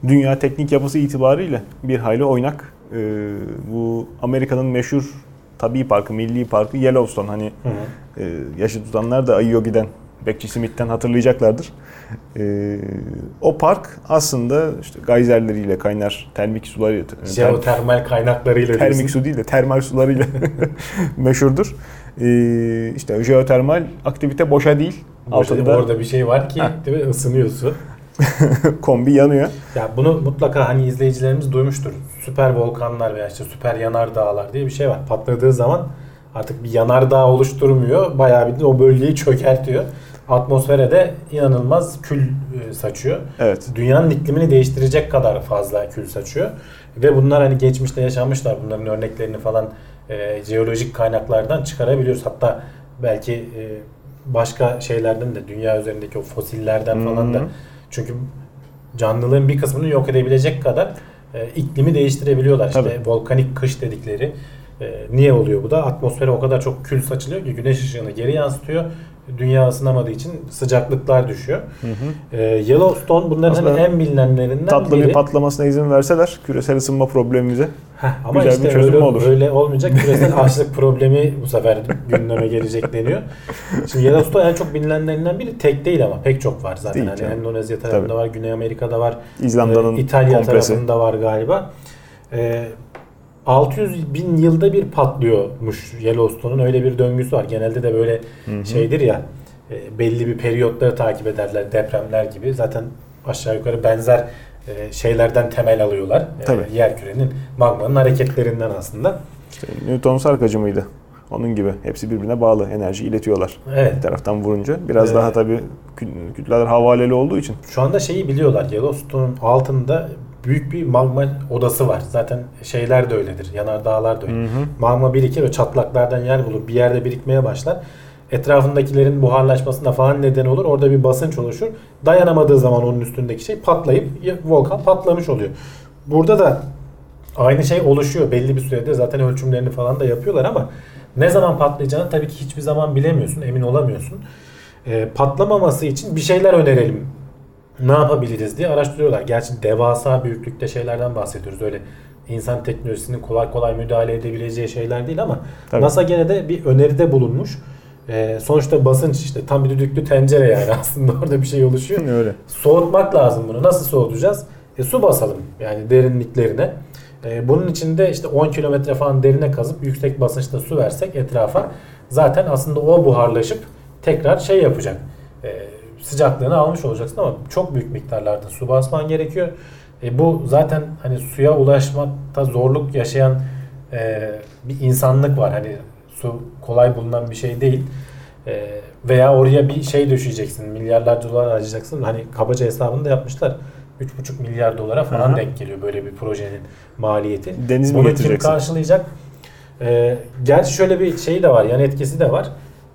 Dünya teknik yapısı itibariyle bir hayli oynak. Ee, bu Amerika'nın meşhur tabii parkı, milli parkı Yellowstone. Hani Hı hı. e, yaşı tutanlar da ayıyor giden Bekçi Smith'ten hatırlayacaklardır. Ee, o park aslında işte gayzerleriyle kaynar termik suları ter- Jeotermal kaynaklarıyla termik diyorsun. su değil de termal sularıyla meşhurdur. Ee, işte jeotermal aktivite boşa değil. Altında orada bir şey var ki değil mi? ısınıyor su. kombi yanıyor. Ya bunu mutlaka hani izleyicilerimiz duymuştur. Süper volkanlar veya işte süper yanardağlar diye bir şey var. Patladığı zaman artık bir yanardağ oluşturmuyor. Bayağı bir o bölgeyi çökertiyor. Atmosfere de inanılmaz kül e, saçıyor. Evet. Dünyanın iklimini değiştirecek kadar fazla kül saçıyor. Ve bunlar hani geçmişte yaşanmışlar. Bunların örneklerini falan e, jeolojik kaynaklardan çıkarabiliyoruz. Hatta belki e, başka şeylerden de dünya üzerindeki o fosillerden falan da çünkü canlılığın bir kısmını yok edebilecek kadar e, iklimi değiştirebiliyorlar. İşte Tabii. volkanik kış dedikleri. E, niye oluyor bu da? Atmosfere o kadar çok kül saçılıyor ki güneş ışığını geri yansıtıyor. Dünya ısınamadığı için sıcaklıklar düşüyor. Hı hı. E, Yellowstone bunların Aslında en bilinenlerinden Tatlı biri. bir patlamasına izin verseler küresel ısınma problemimize Heh, ama güzel işte bir çözüm öyle, olur. öyle olmayacak. Küresel açlık problemi bu sefer gündeme gelecek deniyor. Şimdi Yellowstone en çok bilinenlerinden biri tek değil ama pek çok var zaten. Değil canım. Endonezya tarafında Tabii. var, Güney Amerika'da var. İzlanda'nın Ee, İtalya kompresi. tarafında var galiba. Ee, 600 bin yılda bir patlıyormuş Yellowstone'un öyle bir döngüsü var. Genelde de böyle şeydir ya e, belli bir periyotları takip ederler depremler gibi. Zaten aşağı yukarı benzer e, şeylerden temel alıyorlar. E, Tabii. yer kürenin magmanın hareketlerinden aslında. İşte Newton sarkacı mıydı? Onun gibi. Hepsi birbirine bağlı. Enerji iletiyorlar. Evet. Bir taraftan vurunca. Biraz Ee, daha tabii kü- kütleler havaleli olduğu için. Şu anda şeyi biliyorlar. Yellowstone'un altında büyük bir magma odası var. Zaten şeyler de öyledir. Yanardağlar da öyle. Hı hı. Magma birikir ve çatlaklardan yer bulur. Bir yerde birikmeye başlar. Etrafındakilerin buharlaşmasına falan neden olur. Orada bir basınç oluşur. Dayanamadığı zaman onun üstündeki şey patlayıp volkan patlamış oluyor. Burada da aynı şey oluşuyor. Belli bir sürede zaten ölçümlerini falan da yapıyorlar ama ne zaman patlayacağını tabii ki hiçbir zaman bilemiyorsun. Emin olamıyorsun. Ee, patlamaması için bir şeyler önerelim ne yapabiliriz diye araştırıyorlar. Gerçi devasa büyüklükte şeylerden bahsediyoruz. Öyle insan teknolojisinin kolay kolay müdahale edebileceği şeyler değil ama Tabii. NASA gene de bir öneride bulunmuş. Ee, sonuçta basınç işte tam bir düdüklü tencere yani aslında orada bir şey oluşuyor. Öyle. Soğutmak lazım bunu. Nasıl soğutacağız? E, su basalım yani derinliklerine. E, bunun için de işte 10 kilometre falan derine kazıp yüksek basınçta su versek etrafa zaten aslında o buharlaşıp tekrar şey yapacak. E, sıcaklığını almış olacaksın ama çok büyük miktarlarda su basman gerekiyor. E, bu zaten hani suya ulaşmakta zorluk yaşayan e, bir insanlık var. Hani su kolay bulunan bir şey değil. E, veya oraya bir şey düşeceksin. Milyarlarca dolar harcayacaksın. Hani kabaca hesabını da yapmışlar. 3,5 milyar dolara falan Aha. denk geliyor böyle bir projenin maliyeti. Deniz mi Bunu kim karşılayacak? E, gerçi şöyle bir şey de var. Yan etkisi de var.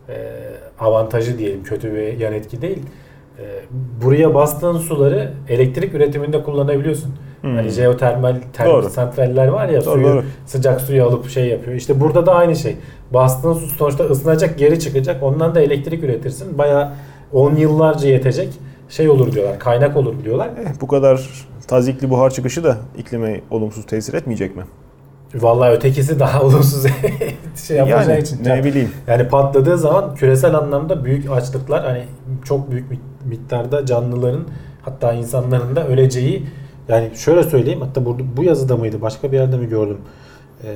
E, avantajı diyelim. Kötü bir yan etki değil. E, buraya bastığın suları elektrik üretiminde kullanabiliyorsun. Hmm. Hani jeotermal termik Doğru. santraller var ya Doğru, suyu, doğru. sıcak suyu alıp şey yapıyor. İşte burada da aynı şey. Bastığın su sonuçta ısınacak geri çıkacak. Ondan da elektrik üretirsin. Bayağı 10 yıllarca yetecek şey olur diyorlar. Kaynak olur diyorlar. Eh, bu kadar tazikli buhar çıkışı da iklime olumsuz tesir etmeyecek mi? Vallahi ötekisi daha olumsuz şey yapacağı yani için. ne bileyim. Yani patladığı zaman küresel anlamda büyük açlıklar hani çok büyük mi- miktarda canlıların hatta insanların da öleceği yani şöyle söyleyeyim hatta burada bu yazıda mıydı başka bir yerde mi gördüm? Ee,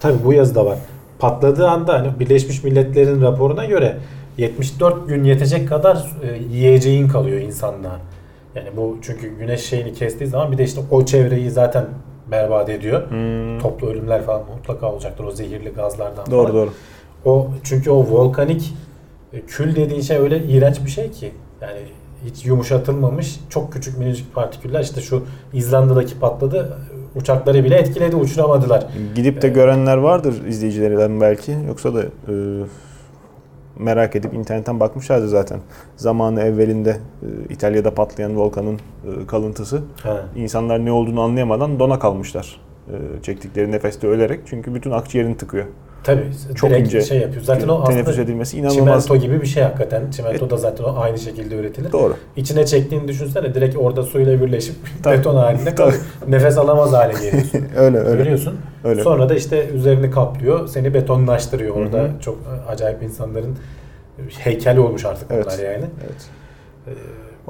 tabii bu yazıda var. Patladığı anda hani Birleşmiş Milletler'in raporuna göre 74 gün yetecek kadar e, yiyeceğin kalıyor insanlığa. Yani bu çünkü güneş şeyini kestiği zaman bir de işte o çevreyi zaten berbat ediyor. Hmm. Toplu ölümler falan mutlaka olacaktır o zehirli gazlardan Doğru falan. doğru. O çünkü o volkanik e, kül dediğin şey öyle iğrenç bir şey ki. Yani hiç yumuşatılmamış çok küçük minicik partiküller işte şu İzlanda'daki patladı uçakları bile etkiledi uçuramadılar. Gidip de görenler vardır izleyicilerin belki. Yoksa da e, merak edip internetten bakmışlardı zaten. Zamanı evvelinde e, İtalya'da patlayan volkanın e, kalıntısı. Ha. İnsanlar ne olduğunu anlayamadan dona kalmışlar. E, çektikleri nefeste ölerek. Çünkü bütün akciğerini tıkıyor. Tabii Çok ince. şey yapıyor. Zaten o Teneffüs edilmesi inanılmaz. çimento gibi bir şey hakikaten. Çimento da zaten o aynı şekilde üretilir. Doğru. İçine çektiğini düşünsene direkt orada suyla birleşip Tabii. beton halinde kalıyor. Nefes alamaz hale geliyorsun. öyle öyle. Görüyorsun. Öyle. Sonra da işte üzerini kaplıyor. Seni betonlaştırıyor. Orada Hı hı. çok acayip insanların heykeli olmuş artık Evet. onlar yani. Evet.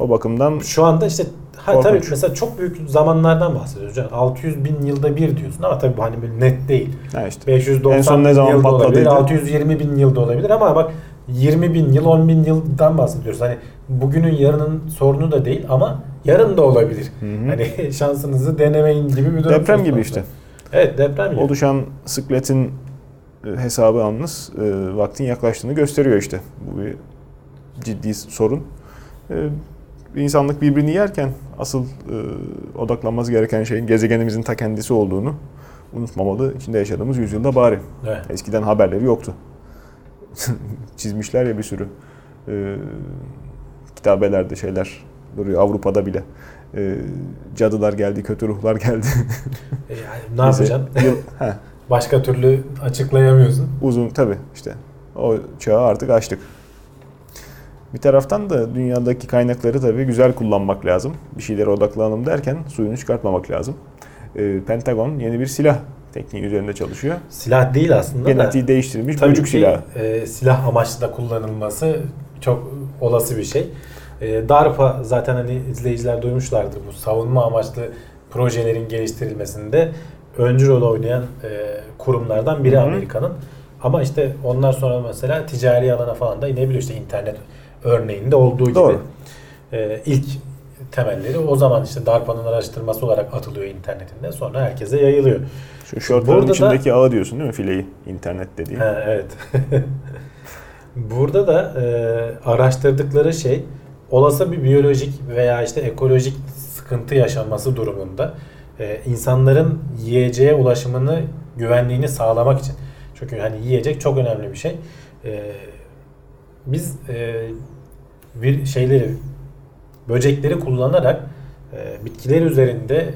O bakımdan Şu anda işte ha, Korkunç. tabii mesela çok büyük zamanlardan bahsediyoruz. Yani 600 bin yılda bir diyorsun ama tabii bu hani böyle net değil. ha işte 590 En son ne zaman yılda olabilir, patladıydı? 620 bin yılda olabilir ama bak 20 bin yıl, 10 bin yıldan bahsediyoruz. Hani bugünün yarının sorunu da değil ama yarın da olabilir. hı. Hani şansınızı denemeyin gibi bir durum. deprem gibi işte. Evet deprem gibi. Oluşan sıkletin e, hesabı yalnız e, vaktin yaklaştığını gösteriyor işte. Bu bir ciddi sorun. E, insanlık birbirini yerken asıl e, odaklanması gereken şeyin gezegenimizin ta kendisi olduğunu unutmamalı. İçinde yaşadığımız yüzyılda bari. Evet. Eskiden haberleri yoktu. Çizmişler ya bir sürü. E, kitabelerde şeyler duruyor Avrupa'da bile. E, cadılar geldi, kötü ruhlar geldi. E yani ne yapacaksın? Yıl, Başka türlü açıklayamıyorsun. uzun tabi işte o çağı artık açtık. Bir taraftan da dünyadaki kaynakları tabii güzel kullanmak lazım. Bir şeylere odaklanalım derken suyunu çıkartmamak lazım. Ee, Pentagon yeni bir silah tekniği üzerinde çalışıyor. Silah değil aslında da. Genetiği değiştirilmiş Tabii böcük ki, silahı. e, silah amaçlı da kullanılması çok olası bir şey. E, DARPA zaten hani izleyiciler duymuşlardır bu savunma amaçlı projelerin geliştirilmesinde öncü rol oynayan e, kurumlardan biri. Amerika'nın. Ama işte ondan sonra mesela ticari alana falan da inebiliyor işte internet örneğinde olduğu gibi. Doğru. E, ilk temelleri o zaman işte DARPA'nın araştırması olarak atılıyor internetinde. Sonra herkese yayılıyor. Şu şortların Burada da- içindeki ağı diyorsun değil mi fileyi? internet dediği. Ha, evet. Burada da e, araştırdıkları şey olası bir biyolojik veya işte ekolojik sıkıntı yaşanması durumunda e, insanların yiyeceğe ulaşımını güvenliğini sağlamak için. Çünkü hani yiyecek çok önemli bir şey. E, biz e, bir şeyleri böcekleri kullanarak e, bitkiler üzerinde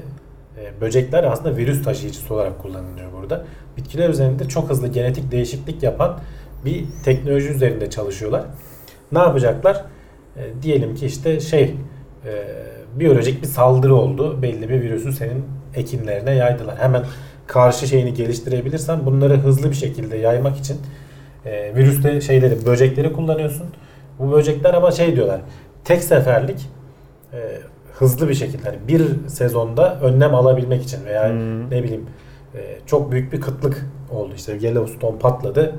e, böcekler aslında virüs taşıyıcısı olarak kullanılıyor burada. Bitkiler üzerinde çok hızlı genetik değişiklik yapan bir teknoloji üzerinde çalışıyorlar. Ne yapacaklar? E, diyelim ki işte şey e, biyolojik bir saldırı oldu. Belli bir virüsü senin ekinlerine yaydılar. Hemen karşı şeyini geliştirebilirsen bunları hızlı bir şekilde yaymak için e, virüsle şeyleri, böcekleri kullanıyorsun. Bu böcekler ama şey diyorlar. Tek seferlik e, hızlı bir şekilde hani bir sezonda önlem alabilmek için veya Hmm. ne bileyim e, çok büyük bir kıtlık oldu işte Yellowstone patladı.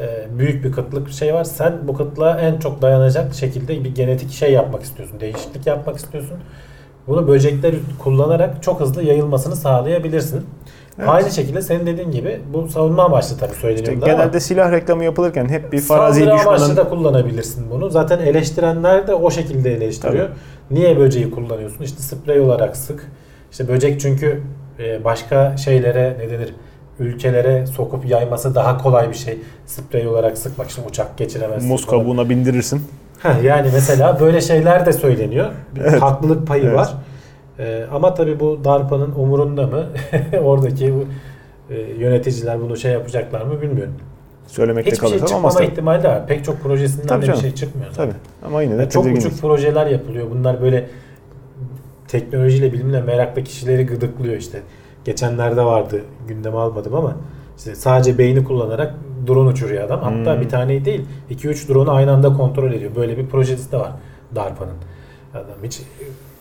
E, büyük bir kıtlık şey var. Sen bu kıtlığa en çok dayanacak şekilde bir genetik şey yapmak istiyorsun. Değişiklik yapmak istiyorsun. Bunu böcekler kullanarak çok hızlı yayılmasını sağlayabilirsin. Evet. Aynı şekilde senin dediğin gibi bu savunma amaçlı tabii söyleniyor İşte bunlar ama- genelde silah reklamı yapılırken hep bir farazi Saldırı amaçlı düşmanın da kullanabilirsin bunu. Zaten eleştirenler de o şekilde eleştiriyor. Niye böceği kullanıyorsun? İşte sprey olarak sık. İşte böcek çünkü e, başka şeylere ne denir? Ülkelere sokup yayması daha kolay bir şey. Sprey olarak sıkmak için uçak geçiremezsin. muz kabuğuna bindirirsin. Heh, yani mesela böyle şeyler de söyleniyor. Bir Evet. haklılık payı Evet. var. E, ama tabii bu DARPA'nın umurunda mı? Oradaki bu, e, yöneticiler bunu şey yapacaklar mı bilmiyorum. Söylemekte Hiçbir şey kalırsa çıkmama olmaz tabii. ihtimali de var. Pek çok projesinden Tabii de bir canım. şey çıkmıyor. zaten. Tabii. Ama yine de Yani çok tedirginiz. uçuk projeler yapılıyor. Bunlar böyle teknolojiyle bilimle meraklı kişileri gıdıklıyor işte. Geçenlerde vardı gündeme almadım ama işte sadece beyni kullanarak drone uçuruyor adam. Hatta Hmm. bir tane değil 2-3 drone'u aynı anda kontrol ediyor. Böyle bir projesi de var DARPA'nın. Adam hiç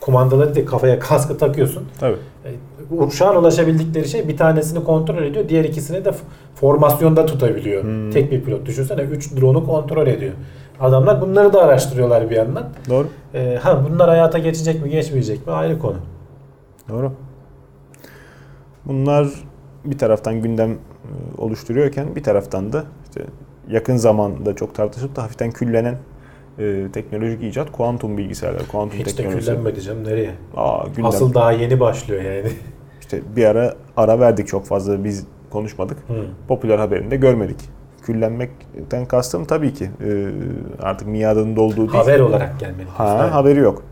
kumandaları değil kafaya kaskı takıyorsun. Tabii. E, an ulaşabildikleri şey bir tanesini kontrol ediyor. Diğer ikisini de formasyonda tutabiliyor. Hmm. Tek bir pilot. Düşünsene 3 drone'u kontrol ediyor. Adamlar bunları da araştırıyorlar bir yandan. Doğru. Ee, ha bunlar hayata geçecek mi geçmeyecek mi ayrı konu. Doğru. Bunlar bir taraftan gündem e, oluşturuyorken bir taraftan da işte yakın zamanda çok tartışıp da hafiften küllenen e, teknolojik icat kuantum bilgisayarlar, kuantum Hiç de teknolojisi. canım nereye? Aa, gündem. Asıl daha yeni başlıyor yani. İşte bir ara ara verdik çok fazla biz konuşmadık. Hı. Popüler haberinde görmedik. Küllenmekten kastım tabii ki e, artık miadının dolduğu değil. Haber olarak gelmedi. Ha, Evet. haberi yok.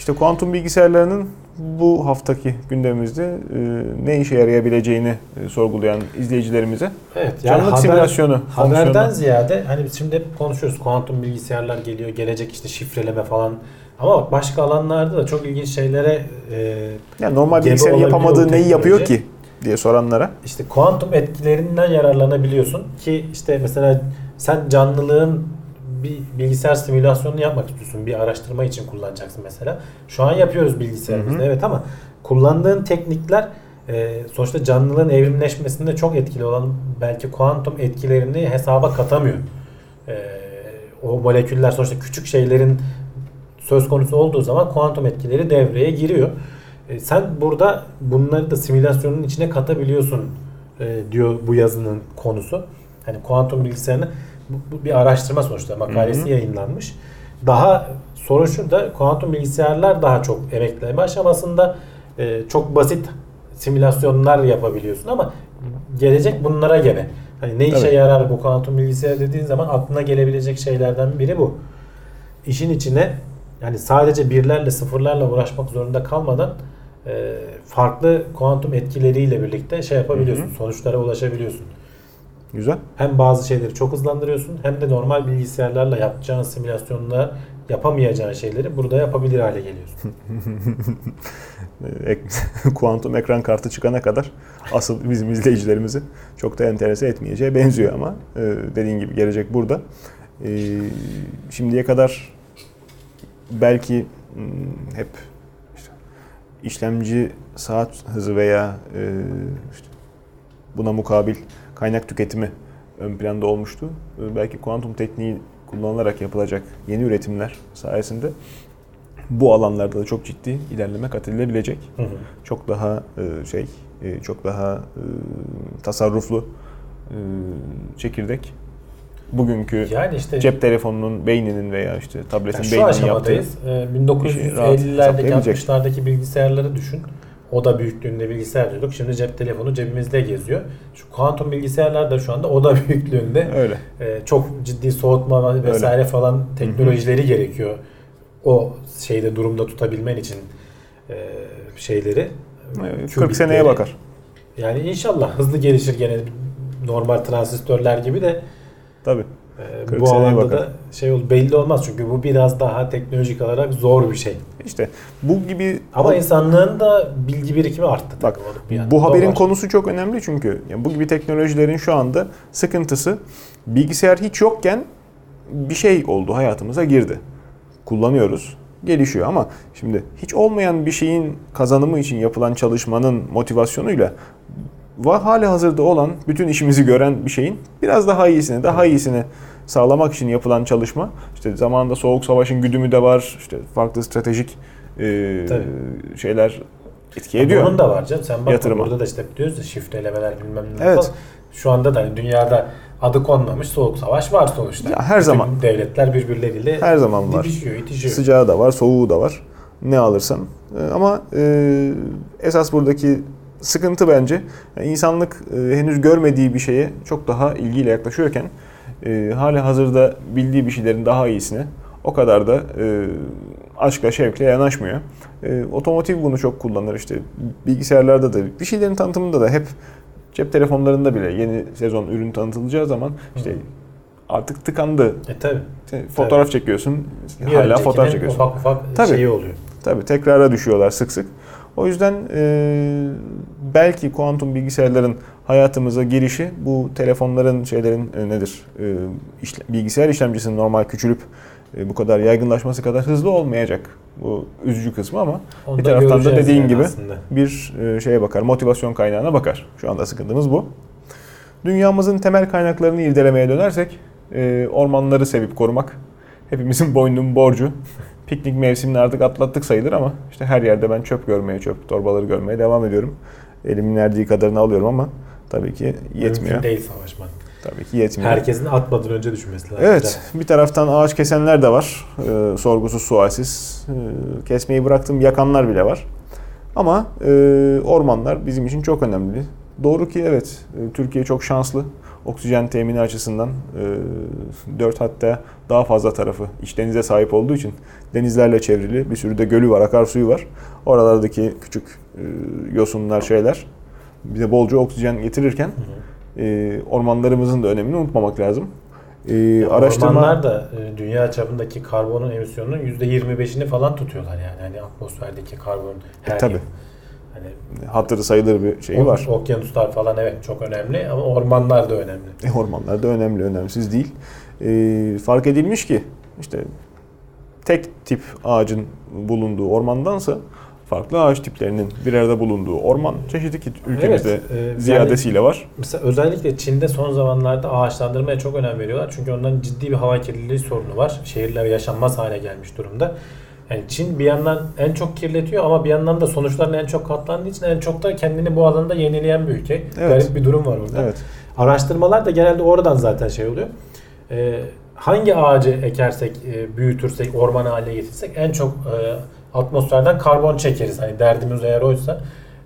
İşte kuantum bilgisayarlarının bu haftaki gündemimizde e, ne işe yarayabileceğini e, sorgulayan izleyicilerimize Evet, canlılık simülasyonu Haberden fonksiyonu. ziyade hani biz şimdi hep konuşuyoruz kuantum bilgisayarlar geliyor, gelecek işte şifreleme falan. Ama bak başka alanlarda da çok ilginç şeylere e, yani normal olabiliyor yapamadığı neyi yapıyor ki diye soranlara işte kuantum etkilerinden yararlanabiliyorsun ki işte mesela sen canlılığın bir bilgisayar simülasyonunu yapmak istiyorsun. Bir araştırma için kullanacaksın mesela. Şu an yapıyoruz bilgisayarımızda Hı hı. evet ama kullandığın teknikler e, sonuçta canlılığın evrimleşmesinde çok etkili olan belki kuantum etkilerini hesaba katamıyor. E, o moleküller sonuçta küçük şeylerin söz konusu olduğu zaman kuantum etkileri devreye giriyor. E, sen burada bunları da simülasyonun içine katabiliyorsun e, diyor bu yazının konusu. Hani kuantum bilgisayarını bu, bu bir araştırma sonuçta makalesi Hı hı. yayınlanmış. Daha sorun şurada kuantum bilgisayarlar daha çok emekleme aşamasında e, çok basit simülasyonlar yapabiliyorsun ama gelecek bunlara gebe. Hani ne işe Evet. yarar bu kuantum bilgisayar dediğin zaman aklına gelebilecek şeylerden biri bu. İşin içine yani sadece birlerle sıfırlarla uğraşmak zorunda kalmadan e, farklı kuantum etkileriyle birlikte şey yapabiliyorsun. Hı hı. Sonuçlara ulaşabiliyorsun. Güzel. Hem bazı şeyleri çok hızlandırıyorsun hem de normal bilgisayarlarla yapacağın simülasyonla yapamayacağın şeyleri burada yapabilir hale geliyorsun. Kuantum ekran kartı çıkana kadar asıl bizim izleyicilerimizi çok da enterese etmeyeceği benziyor ama e, dediğin gibi gelecek burada. E, şimdiye kadar belki hmm, hep işte işlemci saat hızı veya e, işte buna mukabil kaynak tüketimi ön planda olmuştu. E, belki kuantum tekniği kullanılarak yapılacak yeni üretimler sayesinde bu alanlarda da çok ciddi ilerleme kat edilebilecek. Hı hı. Çok daha e, şey, e, çok daha e, tasarruflu çekirdek. Bugünkü Yani işte cep telefonunun beyninin veya işte tabletin yani şu beyninin yaptığı aşamadayız. Ee, işi rahat 1950'lerdeki hesaplayabilecek. 60'lardaki bilgisayarları düşün. O da büyüklüğünde bilgisayar diyorduk. Şimdi cep telefonu cebimizde geziyor. Şu kuantum bilgisayarlar da şu anda o da büyüklüğünde. öyle. Ee, çok ciddi soğutma vesaire falan teknolojileri gerekiyor. O şeyde durumda tutabilmen için e, şeyleri. Evet, 40 kübitleri. seneye bakar. Yani inşallah hızlı gelişir gene normal transistörler gibi de Tabii. E, 40 bu alanda bakar. da şey ol belli olmaz çünkü bu biraz daha teknolojik olarak zor bir şey. İşte bu gibi Ama insanlığın da bilgi birikimi arttı. Bak, o yandan. Bu O haberin var. konusu çok önemli çünkü yani bu gibi teknolojilerin şu anda sıkıntısı bilgisayar hiç yokken bir şey oldu hayatımıza girdi. Kullanıyoruz, gelişiyor ama şimdi hiç olmayan bir şeyin kazanımı için yapılan çalışmanın motivasyonuyla va hala hazırda olan bütün işimizi gören bir şeyin biraz daha iyisini, daha iyisini sağlamak için yapılan çalışma. İşte zamanında Soğuk Savaş'ın güdümü de var. işte farklı stratejik e, Tabii. şeyler etki ediyor. Bunun da var canım. Sen bak Yatırıma. burada da işte diyoruz ya şifrelemeler bilmem ne Evet. falan. Şu anda da hani dünyada adı konmamış soğuk savaş var sonuçta. Ya her Bütün zaman. devletler birbirleriyle Her zaman var. didişiyor, itişiyor. Sıcağı da var, soğuğu da var. Ne alırsan. Ee, Ama e, esas buradaki sıkıntı bence yani insanlık e, henüz görmediği bir şeye çok daha ilgiyle yaklaşıyorken e, hala hazırda bildiği bir şeylerin daha iyisine o kadar da e, aşkla şevkle yanaşmıyor. E, otomotiv bunu çok kullanır işte bilgisayarlarda da bir şeylerin tanıtımında da hep cep telefonlarında bile yeni sezon ürün tanıtılacağı zaman işte artık tıkandı. E tabi. Fotoğraf çekiyorsun. Bir hala fotoğraf çekiyorsun. Ufak ufak Tabii. şeyi oluyor. Tabii tekrara düşüyorlar sık sık. O yüzden e, belki kuantum bilgisayarların hayatımıza girişi bu telefonların şeylerin e, nedir? E, işle- bilgisayar işlemcisinin normal küçülüp e, bu kadar yaygınlaşması kadar hızlı olmayacak. Bu üzücü kısmı ama Onu Bir taraftan da dediğin yani gibi aslında. bir e, şeye bakar, motivasyon kaynağına bakar. Şu anda sıkıntımız bu. Dünyamızın temel kaynaklarını irdelemeye dönersek e, ormanları sevip korumak, hepimizin boynunun borcu. Piknik mevsimini artık atlattık sayılır ama işte her yerde ben çöp görmeye, çöp torbaları görmeye devam ediyorum. Elimin erdiği kadarını alıyorum ama tabii ki yetmiyor. Mümkün değil savaşmak. Tabii ki yetmiyor. Herkesin atmadan önce düşünmesi lazım. Evet, bir taraftan ağaç kesenler de var. Ee, sorgusuz sualsiz. Ee, kesmeyi bıraktım, yakanlar bile var. Ama e, ormanlar bizim için çok önemli. Doğru ki evet, e, Türkiye çok şanslı. Oksijen temini açısından e, 4 hatta daha fazla tarafı iç denize sahip olduğu için denizlerle çevrili bir sürü de gölü var, akarsuyu var. Oralardaki küçük e, yosunlar, şeyler bize bolca oksijen getirirken Hı hı. e, ormanlarımızın da önemini unutmamak lazım. E, Ya araştırma Ormanlar da e, dünya çapındaki karbonun emisyonunun %25'ini falan tutuyorlar yani. Hani atmosferdeki karbon her E, tabii. yıl. Hani hatırı sayılır bir şeyi var. Okyanuslar falan evet çok önemli ama ormanlar da önemli. E, ormanlar da önemli, önemsiz değil. E, fark edilmiş ki işte tek tip ağacın bulunduğu ormandansa farklı ağaç tiplerinin bir arada bulunduğu orman çeşidi ki ülkemizde Evet, e, yani- ziyadesiyle var. Mesela özellikle Çin'de son zamanlarda ağaçlandırmaya çok önem veriyorlar. Çünkü onların ciddi bir hava kirliliği sorunu var. Şehirler yaşanmaz hale gelmiş durumda. Yani Çin bir yandan en çok kirletiyor ama bir yandan da sonuçlarına en çok katlandığı için en çok da kendini bu alanda yenileyen bir ülke. Evet. Garip bir durum var orada. Evet. Araştırmalar da genelde oradan zaten şey oluyor. Ee, hangi ağacı ekersek, e, büyütürsek, orman haline getirsek en çok e, atmosferden karbon çekeriz. Hani derdimiz eğer oysa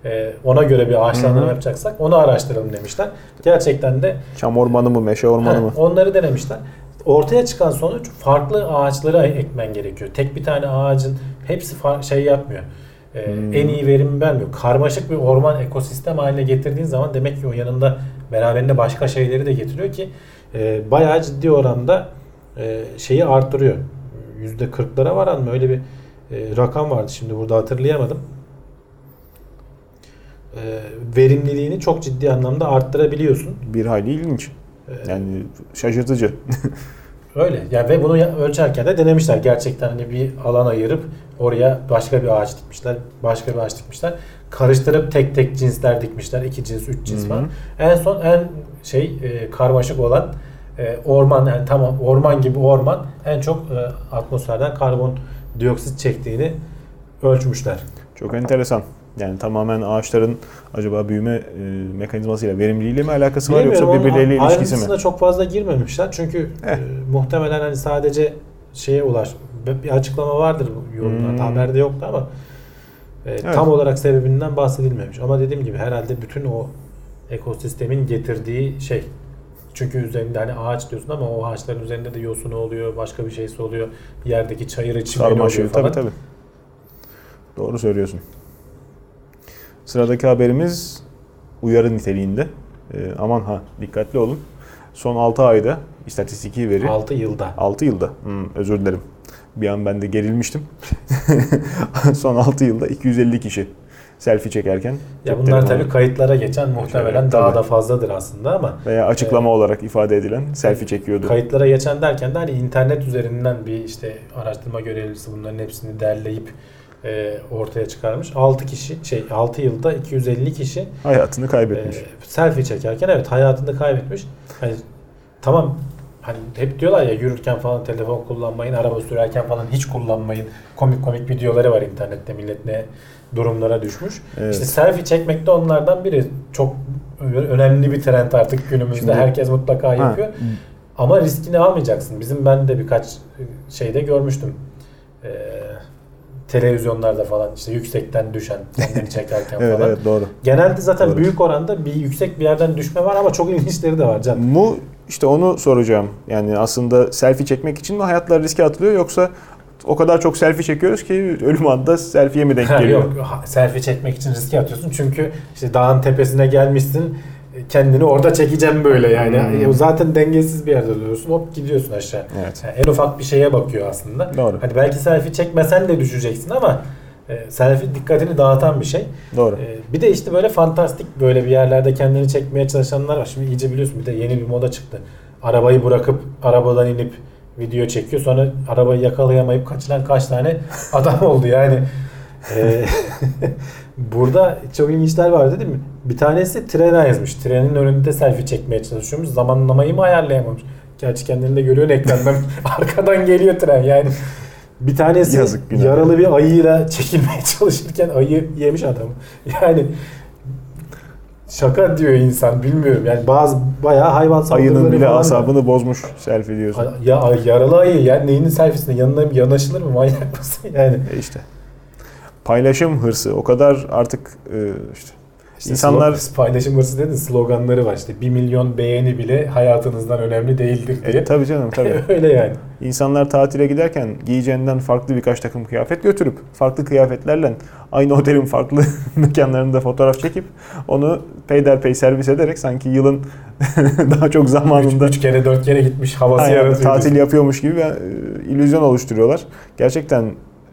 e, ona göre bir ağaçlandırma yapacaksak onu araştıralım demişler. Gerçekten de Çam ormanı mı, meşe ormanı mı? onları denemişler. Ortaya çıkan sonuç farklı ağaçları ekmen gerekiyor. Tek bir tane ağacın hepsi şey yapmıyor. Ee, Hmm. En iyi verimi vermiyor. Karmaşık bir orman ekosistem haline getirdiğin zaman demek ki o yanında beraberinde başka şeyleri de getiriyor ki e, bayağı ciddi oranda e, şeyi artırıyor. Yüzde kırklara varan mı öyle bir e, rakam vardı şimdi burada hatırlayamadım. E, verimliliğini çok ciddi anlamda arttırabiliyorsun. Bir hayli ilginç. E, Yani şaşırtıcı. Öyle. Yani ve bunu ya- ölçerken de denemişler. Gerçekten hani bir alan ayırıp oraya başka bir ağaç dikmişler. Başka bir ağaç dikmişler. Karıştırıp tek tek cinsler dikmişler. iki cins, üç cins Hı hı. falan. En son en şey e, karmaşık olan e, orman yani tamam orman gibi orman en çok e, atmosferden karbon dioksit çektiğini ölçmüşler. Çok enteresan. Yani tamamen ağaçların acaba büyüme e, mekanizmasıyla, verimliliğiyle mi alakası var yoksa Bilmiyorum, onun birbirleriyle ilişkisi mi? ayrıntısına çok fazla girmemişler. Çünkü Eh. e, muhtemelen hani sadece şeye ulaş bir açıklama vardır bu yorumlarda. Hmm. Haberde yoktu ama e, Evet. tam olarak sebebinden bahsedilmemiş. Ama dediğim gibi herhalde bütün o ekosistemin getirdiği şey. Çünkü üzerinde hani ağaç diyorsun ama o ağaçların üzerinde de yosunu oluyor, başka bir şeysi oluyor. Bir yerdeki çayırı çimeni oluyor falan. tabii tabii. Doğru söylüyorsun. Sıradaki haberimiz uyarı niteliğinde. Ee, aman ha dikkatli olun. Son 6 ayda istatistiki veri 6 yılda. 6 yılda. Hmm, özür dilerim. Bir an ben de gerilmiştim. Son 6 yılda 250 kişi selfie çekerken Ya bunlar telefonu tabii kayıtlara geçen muhtemelen Evet, daha tabii. da fazladır aslında ama veya açıklama olarak ifade edilen selfie çekiyordu. Kayıtlara geçen derken de hani internet üzerinden bir işte araştırma görevlisi bunların hepsini derleyip e, ortaya çıkarmış. 6 kişi şey 6 yılda 250 kişi Hayatını e, kaybetmiş. selfie çekerken evet hayatını kaybetmiş. Hani tamam hani hep diyorlar ya yürürken falan telefon kullanmayın, araba sürerken falan hiç kullanmayın. Komik komik videoları var internette millet ne durumlara düşmüş. Evet. İşte selfie çekmek de onlardan biri. Çok önemli bir trend artık günümüzde. Şimdi- Herkes mutlaka Ha, yapıyor. Ama riskini almayacaksın. Bizim ben de birkaç şeyde görmüştüm. Ee, televizyonlarda falan işte yüksekten düşen kendini çekerken evet, falan. evet doğru. Genelde zaten Doğru. büyük oranda bir yüksek bir yerden düşme var ama çok ilginçleri de var can. Bu işte onu soracağım. Yani aslında selfie çekmek için mi hayatlar riske atılıyor yoksa o kadar çok selfie çekiyoruz ki ölüm anında selfie'ye mi denk geliyor? Yok selfie çekmek için riske atıyorsun çünkü işte dağın tepesine gelmişsin kendini orada çekeceğim böyle yani. Hmm. E, Zaten dengesiz bir yerde duruyorsun hop gidiyorsun aşağı. Evet. Yani en ufak bir şeye bakıyor aslında. Doğru. Hani belki selfie çekmesen de düşeceksin ama e, selfie dikkatini dağıtan bir şey. Doğru. E, bir de işte böyle fantastik böyle bir yerlerde kendini çekmeye çalışanlar var. Şimdi iyice biliyorsun bir de yeni bir moda çıktı. Arabayı bırakıp arabadan inip video çekiyor. Sonra arabayı yakalayamayıp kaçıran kaç tane adam oldu yani. E, burada çok ilginçler var değil mi? Bir tanesi trene yazmış. Trenin önünde selfie çekmeye çalışıyormuş. Zamanlamayı mı ayarlayamamış? Gerçi kendini de görüyorsun ekrandan. Arkadan geliyor tren yani. Bir tanesi Yazık, yaralı bir ayıyla çekilmeye çalışırken ayı yemiş adam. Yani şaka diyor insan bilmiyorum. Yani bazı bayağı hayvan Ayının bile falan da- asabını bozmuş selfie diyorsun. Ya yaralı ayı ya neyinin selfiesine yanına yanaşılır mı manyak mısın yani? E işte. Paylaşım hırsı o kadar artık e, işte İşte İnsanlar- paylaşım hırsı dedin sloganları var işte 1 milyon beğeni bile hayatınızdan önemli değildir diye. e, tabii canım tabii. Öyle yani. İnsanlar tatile giderken giyeceğinden farklı birkaç takım kıyafet götürüp farklı kıyafetlerle aynı otelin farklı mekanlarında fotoğraf çekip onu peyderpey servis ederek sanki yılın daha çok zamanında 3 kere 4 kere gitmiş havası Aynen, yaratıyor. tatil yapıyormuş gibi bir e, illüzyon oluşturuyorlar. Gerçekten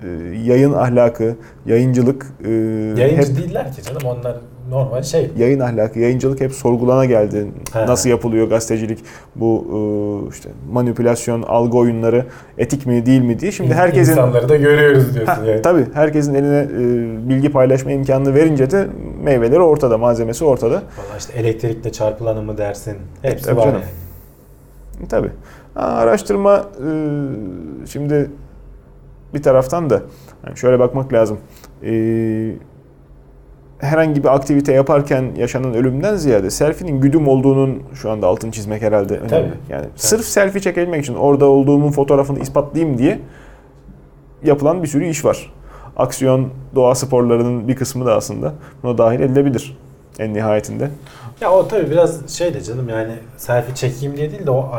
e, yayın ahlakı, yayıncılık e, Yayıncı hep değiller ki canım onlar normal şey. yayın ahlakı, yayıncılık hep sorgulana geldi. He. Nasıl yapılıyor gazetecilik? Bu e, işte manipülasyon, algı oyunları etik mi değil mi diye. Şimdi İn- herkesin insanları da görüyoruz diyorsun Ha, yani. Tabii herkesin eline e, bilgi paylaşma imkanını verince de meyveleri ortada, malzemesi ortada. Valla işte elektrikle çarpılanı mı dersin? Hepsi Tabii var canım. yani. Tabii. Ha, araştırma e, şimdi bir taraftan da şöyle bakmak lazım. E, herhangi bir aktivite yaparken yaşanan ölümden ziyade selfie'nin güdüm olduğunun şu anda altını çizmek herhalde önemli. Tabii. Yani sırf selfie çekebilmek için orada olduğumun fotoğrafını ispatlayayım diye yapılan bir sürü iş var. Aksiyon, doğa sporlarının bir kısmı da aslında buna dahil edilebilir en nihayetinde. Ya o tabii biraz şey de canım yani selfie çekeyim diye değil de o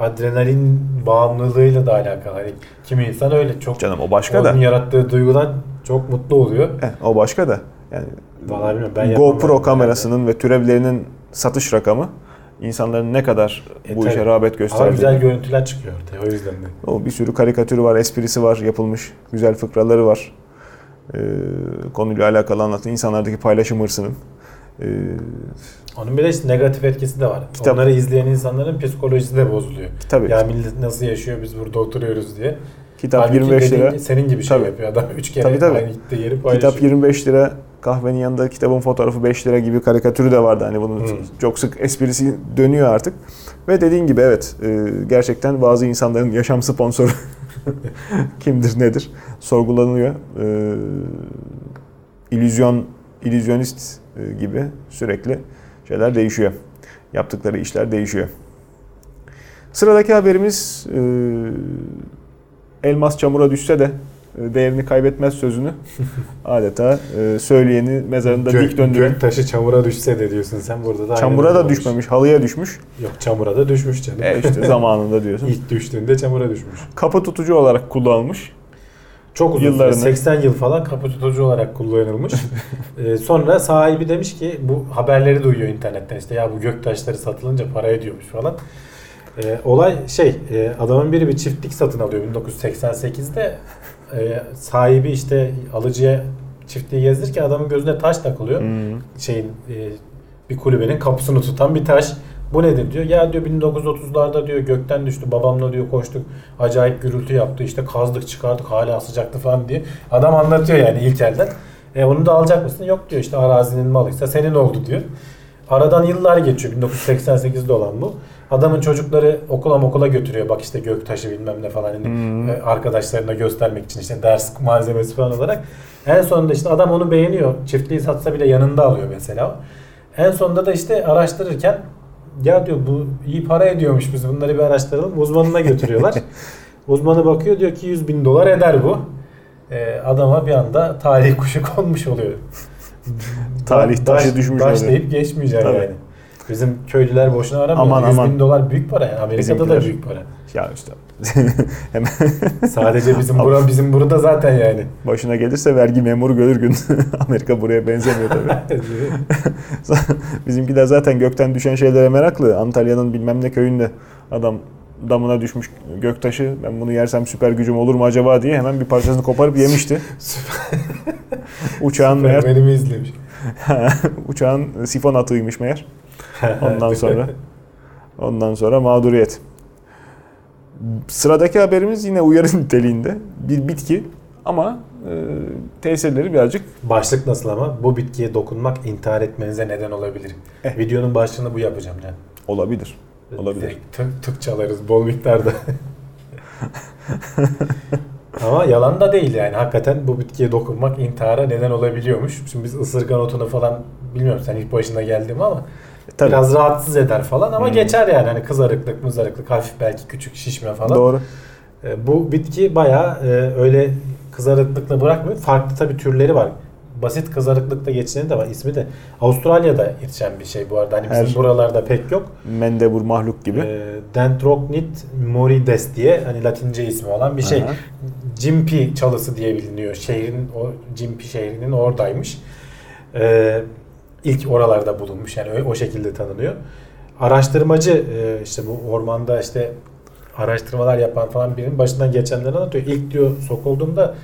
adrenalin bağımlılığıyla da alakalı. Hani kimi insan öyle çok Canım o başka da. onun yarattığı duygudan çok mutlu oluyor. Eh, o başka da. Yani Vallahi bilmiyorum ben. GoPro kamerasının ve türevlerinin satış rakamı insanların ne kadar E, bu tabii. işe rağbet Ama gösterdiğini. güzel görüntüler çıkıyor ortaya o yüzden de. O bir sürü karikatürü var, esprisi var, yapılmış güzel fıkraları var. Ee, konuyla alakalı anlatan insanlardaki paylaşım hırsının. Ee, Onun bir de işte negatif etkisi de var. Kitap- Onları izleyen insanların psikolojisi de bozuluyor. tabii Ya millet nasıl yaşıyor biz burada oturuyoruz diye. kitap Halbuki 25 dediğin lira. senin gibi şey Tabii. yapıyor adam. Üç kere Tabii, tabii. aynı yeri paylaşıyor. Kitap 25 lira, kahvenin yanında kitabın fotoğrafı 5 lira gibi karikatürü de vardı. Hani bunun Hmm. çok sık esprisi dönüyor artık. Ve dediğin gibi evet e, gerçekten bazı insanların yaşam sponsoru kimdir nedir sorgulanıyor. E, illüzyon, illüzyonist e, gibi sürekli şeyler değişiyor. Yaptıkları işler değişiyor. Sıradaki haberimiz elmas çamura düşse de değerini kaybetmez sözünü adeta e, söyleyeni mezarında Gök- dik döndüren. Gök taşı çamura düşse de diyorsun sen burada da. Çamura da olmuş. düşmemiş, halıya düşmüş. Yok çamura da düşmüş canım. E işte zamanında diyorsun. İlk düştüğünde çamura düşmüş. Kapı tutucu olarak kullanılmış. Çok uzun Yıllarını- süre 80 yıl falan kapı tutucu olarak kullanılmış. Ee, sonra sahibi demiş ki bu haberleri duyuyor internetten işte ya bu gök taşları satılınca para ediyormuş falan. Ee, olay şey e, adamın biri bir çiftlik satın alıyor 1988'de Ee, sahibi işte alıcıya çiftliği gezdirirken adamın gözüne taş takılıyor. Hmm. Şeyin e, bir kulübenin kapısını tutan bir taş. Bu nedir diyor. Ya diyor 1930'larda diyor gökten düştü. Babamla diyor koştuk. Acayip gürültü yaptı. İşte kazdık çıkardık hala sıcaktı falan diye. Adam anlatıyor yani ilk elden. E onu da alacak mısın? Yok diyor işte arazinin malıysa senin oldu diyor. Aradan yıllar geçiyor. 1988'de olan bu. Adamın çocukları okula okula götürüyor. Bak işte göktaşı bilmem ne falan. Hani Hmm. e, arkadaşlarına göstermek için işte ders malzemesi falan olarak. En sonunda işte adam onu beğeniyor. Çiftliği satsa bile yanında alıyor mesela. En sonunda da işte araştırırken ya diyor bu iyi para ediyormuş biz bunları bir araştıralım. Uzmanına götürüyorlar. Uzmanı bakıyor diyor ki 100 bin dolar eder bu. Ee, adama bir anda talih kuşu konmuş oluyor. Talih taşı düşmüş Başlayıp geçmeyecek Tabii. yani. Bizim köylüler boşuna aramıyor. Aman, 100 bin aman. dolar büyük para yani. Amerika'da Bizimkiler. da büyük para. Ya işte hemen Sadece bizim bura bizim burada zaten yani. başına gelirse vergi memuru görür gün. Amerika buraya benzemiyor tabii. Bizimkiler zaten gökten düşen şeylere meraklı. Antalya'nın bilmem ne köyünde adam damına düşmüş göktaşı. Ben bunu yersem süper gücüm olur mu acaba diye hemen bir parçasını koparıp yemişti. Uçağın meğer Benim izlemiş. uçağın sifon atığıymış meğer. Ondan sonra ondan sonra mağduriyet. Sıradaki haberimiz yine uyarı niteliğinde bir bitki ama e, tesirleri birazcık Başlık nasıl ama? Bu bitkiye dokunmak intihar etmenize neden olabilir. Eh. Videonun başlığını bu yapacağım yani. olabilir. Olabilir. Tık tık çalarız bol miktarda. Ama yalan da değil yani. Hakikaten bu bitkiye dokunmak intihara neden olabiliyormuş. Şimdi biz ısırgan otunu falan bilmiyorum sen ilk başına geldi mi ama Tabii. biraz rahatsız eder falan ama Hmm. geçer yani. Hani kızarıklık, mızarıklık, hafif belki küçük şişme falan. Doğru. E, Bu bitki bayağı e, öyle kızarıklıkla bırakmıyor. Farklı tabii türleri var. Basit kızarıklıkla geçeni de var. İsmi de Avustralya'da yetişen bir şey bu arada. Hani bizim Her- buralarda pek yok. Mendebur mahluk gibi. E, Dendrocnit morides diye hani Latince ismi olan bir şey. Aha. Cimpi çalısı diye biliniyor. Şehrin o Cimpi şehrinin oradaymış. E, ilk oralarda bulunmuş yani o, şekilde tanınıyor. Araştırmacı e, işte bu ormanda işte araştırmalar yapan falan birinin başından geçenleri anlatıyor. İlk diyor sokulduğumda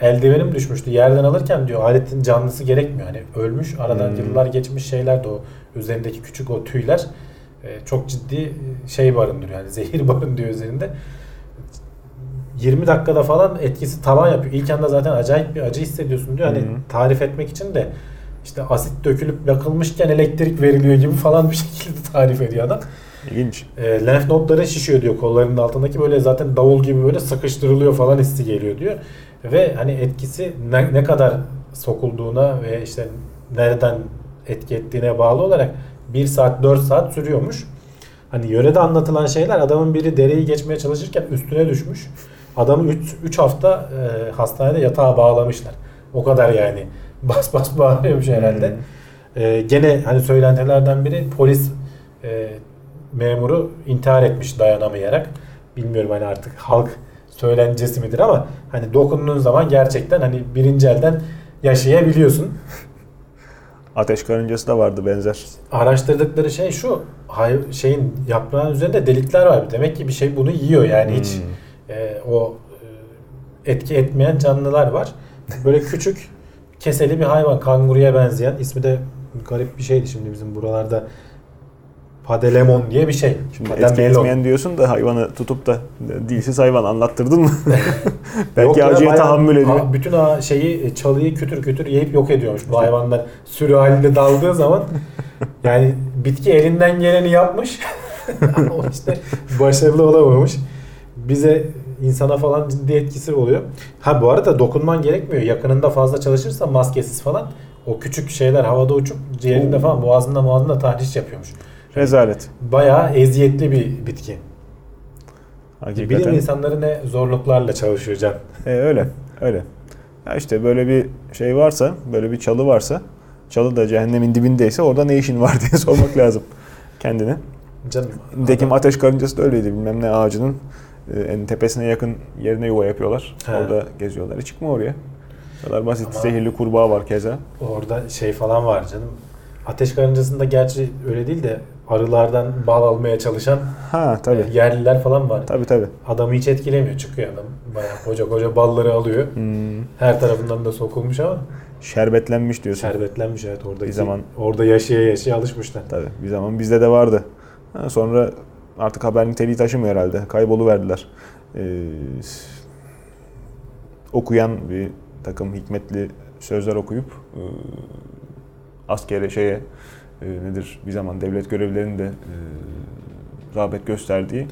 eldivenim düşmüştü. Yerden alırken diyor aletin canlısı gerekmiyor. Hani ölmüş aradan Hmm. yıllar geçmiş şeyler de o üzerindeki küçük o tüyler e, çok ciddi şey barındırıyor. Yani zehir barındırıyor üzerinde. 20 dakikada falan etkisi tavan yapıyor. İlk anda zaten acayip bir acı hissediyorsun diyor. Hani Hı. tarif etmek için de işte asit dökülüp yakılmışken elektrik veriliyor gibi falan bir şekilde tarif ediyor adam. İlginç. E, lenf nodları şişiyor diyor kollarının altındaki böyle zaten davul gibi böyle sıkıştırılıyor falan hissi geliyor diyor. Ve hani etkisi ne, ne kadar sokulduğuna ve işte nereden etki ettiğine bağlı olarak 1 saat 4 saat sürüyormuş. Hani yörede anlatılan şeyler adamın biri dereyi geçmeye çalışırken üstüne düşmüş. Adamı 3 hafta e, hastanede yatağa bağlamışlar. O kadar yani bas bas bağırıyormuş herhalde. Hmm. Ee, gene hani söylentilerden biri polis e, memuru intihar etmiş dayanamayarak. Bilmiyorum hani artık halk söylencesi midir ama hani dokunduğun zaman gerçekten hani birinci elden yaşayabiliyorsun. Ateş karıncası da vardı benzer. Araştırdıkları şey şu hay, şeyin yaprağın üzerinde delikler var. Demek ki bir şey bunu yiyor yani hiç Hmm. e, o e, etki etmeyen canlılar var. Böyle küçük keseli bir hayvan kanguruya benzeyen ismi de garip bir şeydi şimdi bizim buralarda padelemon diye bir şey. Şimdi etki etmeyen diyorsun da hayvanı tutup da dilsiz hayvan anlattırdın mı? Belki ya, acıya tahammül ediyor. Bütün a- şeyi çalıyı kütür kütür yiyip yok ediyormuş bu hayvanlar. Sürü halinde daldığı zaman yani bitki elinden geleni yapmış. O işte başarılı olamamış. Bize insana falan ciddi etkisi oluyor. Ha bu arada dokunman gerekmiyor. Yakınında fazla çalışırsa maskesiz falan o küçük şeyler havada uçup ciğerinde falan boğazında boğazında tahriş yapıyormuş. Rezalet. Bayağı eziyetli bir bitki. Bilim Hakikaten. insanları ne zorluklarla çalışıyor can. E, öyle. Öyle. Ya işte böyle bir şey varsa, böyle bir çalı varsa, çalı da cehennemin dibindeyse orada ne işin var diye sormak lazım kendine. Canım. Nitekim ateş karıncası da öyleydi. Bilmem ne ağacının en tepesine yakın yerine yuva yapıyorlar. He. Orada geziyorlar. E, çıkma oraya. Bu kadar basit. Ama- Zehirli kurbağa var keza. Orada şey falan var canım. Ateş karıncasında gerçi öyle değil de arılardan bal almaya çalışan Ha tabii. e, yerliler falan var. Tabii tabii. Adamı hiç etkilemiyor. Çıkıyor adam. Bayağı koca koca balları alıyor. Hmm, Her tarafından da sokulmuş ama şerbetlenmiş diyorsun. şerbetlenmiş evet oradaki. Bir zaman- orada yaşaya yaşaya alışmışlar. Tabii. Bir zaman bizde de vardı. Ha, sonra artık haber niteliği taşımıyor herhalde. Kayboluverdiler. Ee, okuyan bir takım hikmetli sözler okuyup e, askere şeye e, nedir bir zaman devlet görevlilerinin de e, rağbet gösterdiği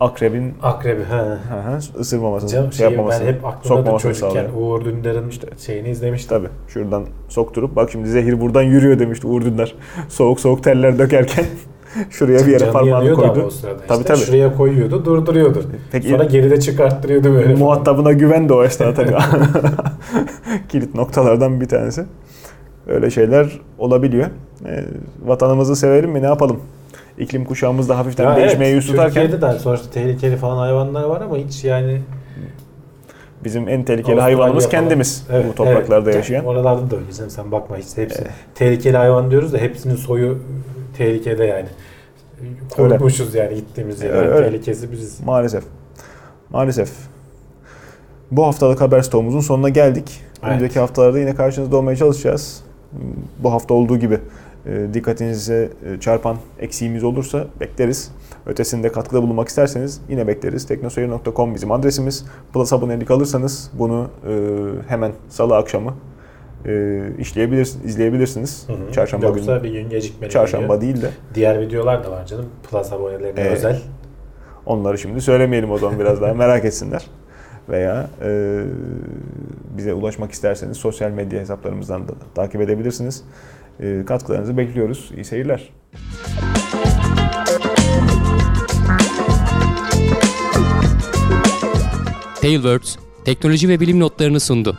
akrebin Akrebi. He. hı ısırmamasını, Canım şey ben yapmamasını, hep aklımda da sokmamasını çocukken sağlıyor. Uğur Dündar'ın şeyini izlemiştim. Tabii şuradan sokturup bak şimdi zehir buradan yürüyor demişti Uğur Dündar. Soğuk soğuk teller dökerken şuraya bir yere parmağını koydu. Tabii, işte. tabii. Şuraya koyuyordu durduruyordu. Peki Sonra geride çıkarttırıyordu böyle. muhatabına güven de o esnada tabii. Kilit noktalardan bir tanesi. Öyle şeyler olabiliyor. Ee, vatanımızı sevelim mi ne yapalım? İklim kuşağımız da hafiften Ya değişmeye evet, yüz tutarken Türkiye'de de sonuçta tehlikeli falan hayvanlar var ama hiç yani bizim en tehlikeli Avustralya hayvanımız falan. kendimiz Evet, bu topraklarda evet. yaşayan. Oralarda da öyle canım sen bakma hiç hepsi tehlikeli hayvan diyoruz da hepsinin soyu tehlikede yani. Korkmuşuz yani gittiğimiz Öyle, yerin öyle. tehlikesi biziz. Maalesef. Maalesef. Bu haftalık haber stoğumuzun sonuna geldik. Evet. Önümüzdeki haftalarda yine karşınızda olmaya çalışacağız. Bu hafta olduğu gibi e, dikkatinize e, çarpan eksiğimiz olursa bekleriz. Ötesinde katkıda bulunmak isterseniz yine bekleriz. teknoseyir.com bizim adresimiz. Plus abonelik alırsanız bunu e, hemen salı akşamı e, işleyebilirsiniz, izleyebilirsiniz. Hı hı. Çarşamba Yoksa günü. bir gün gecikmeli Çarşamba geliyor. değil de. Diğer videolar da var canım. Plus abonelerine Evet. özel. Onları şimdi söylemeyelim o zaman biraz daha merak etsinler. Veya e, bize ulaşmak isterseniz sosyal medya hesaplarımızdan da takip edebilirsiniz. E, katkılarınızı bekliyoruz. İyi seyirler. Tailwords teknoloji ve bilim notlarını sundu.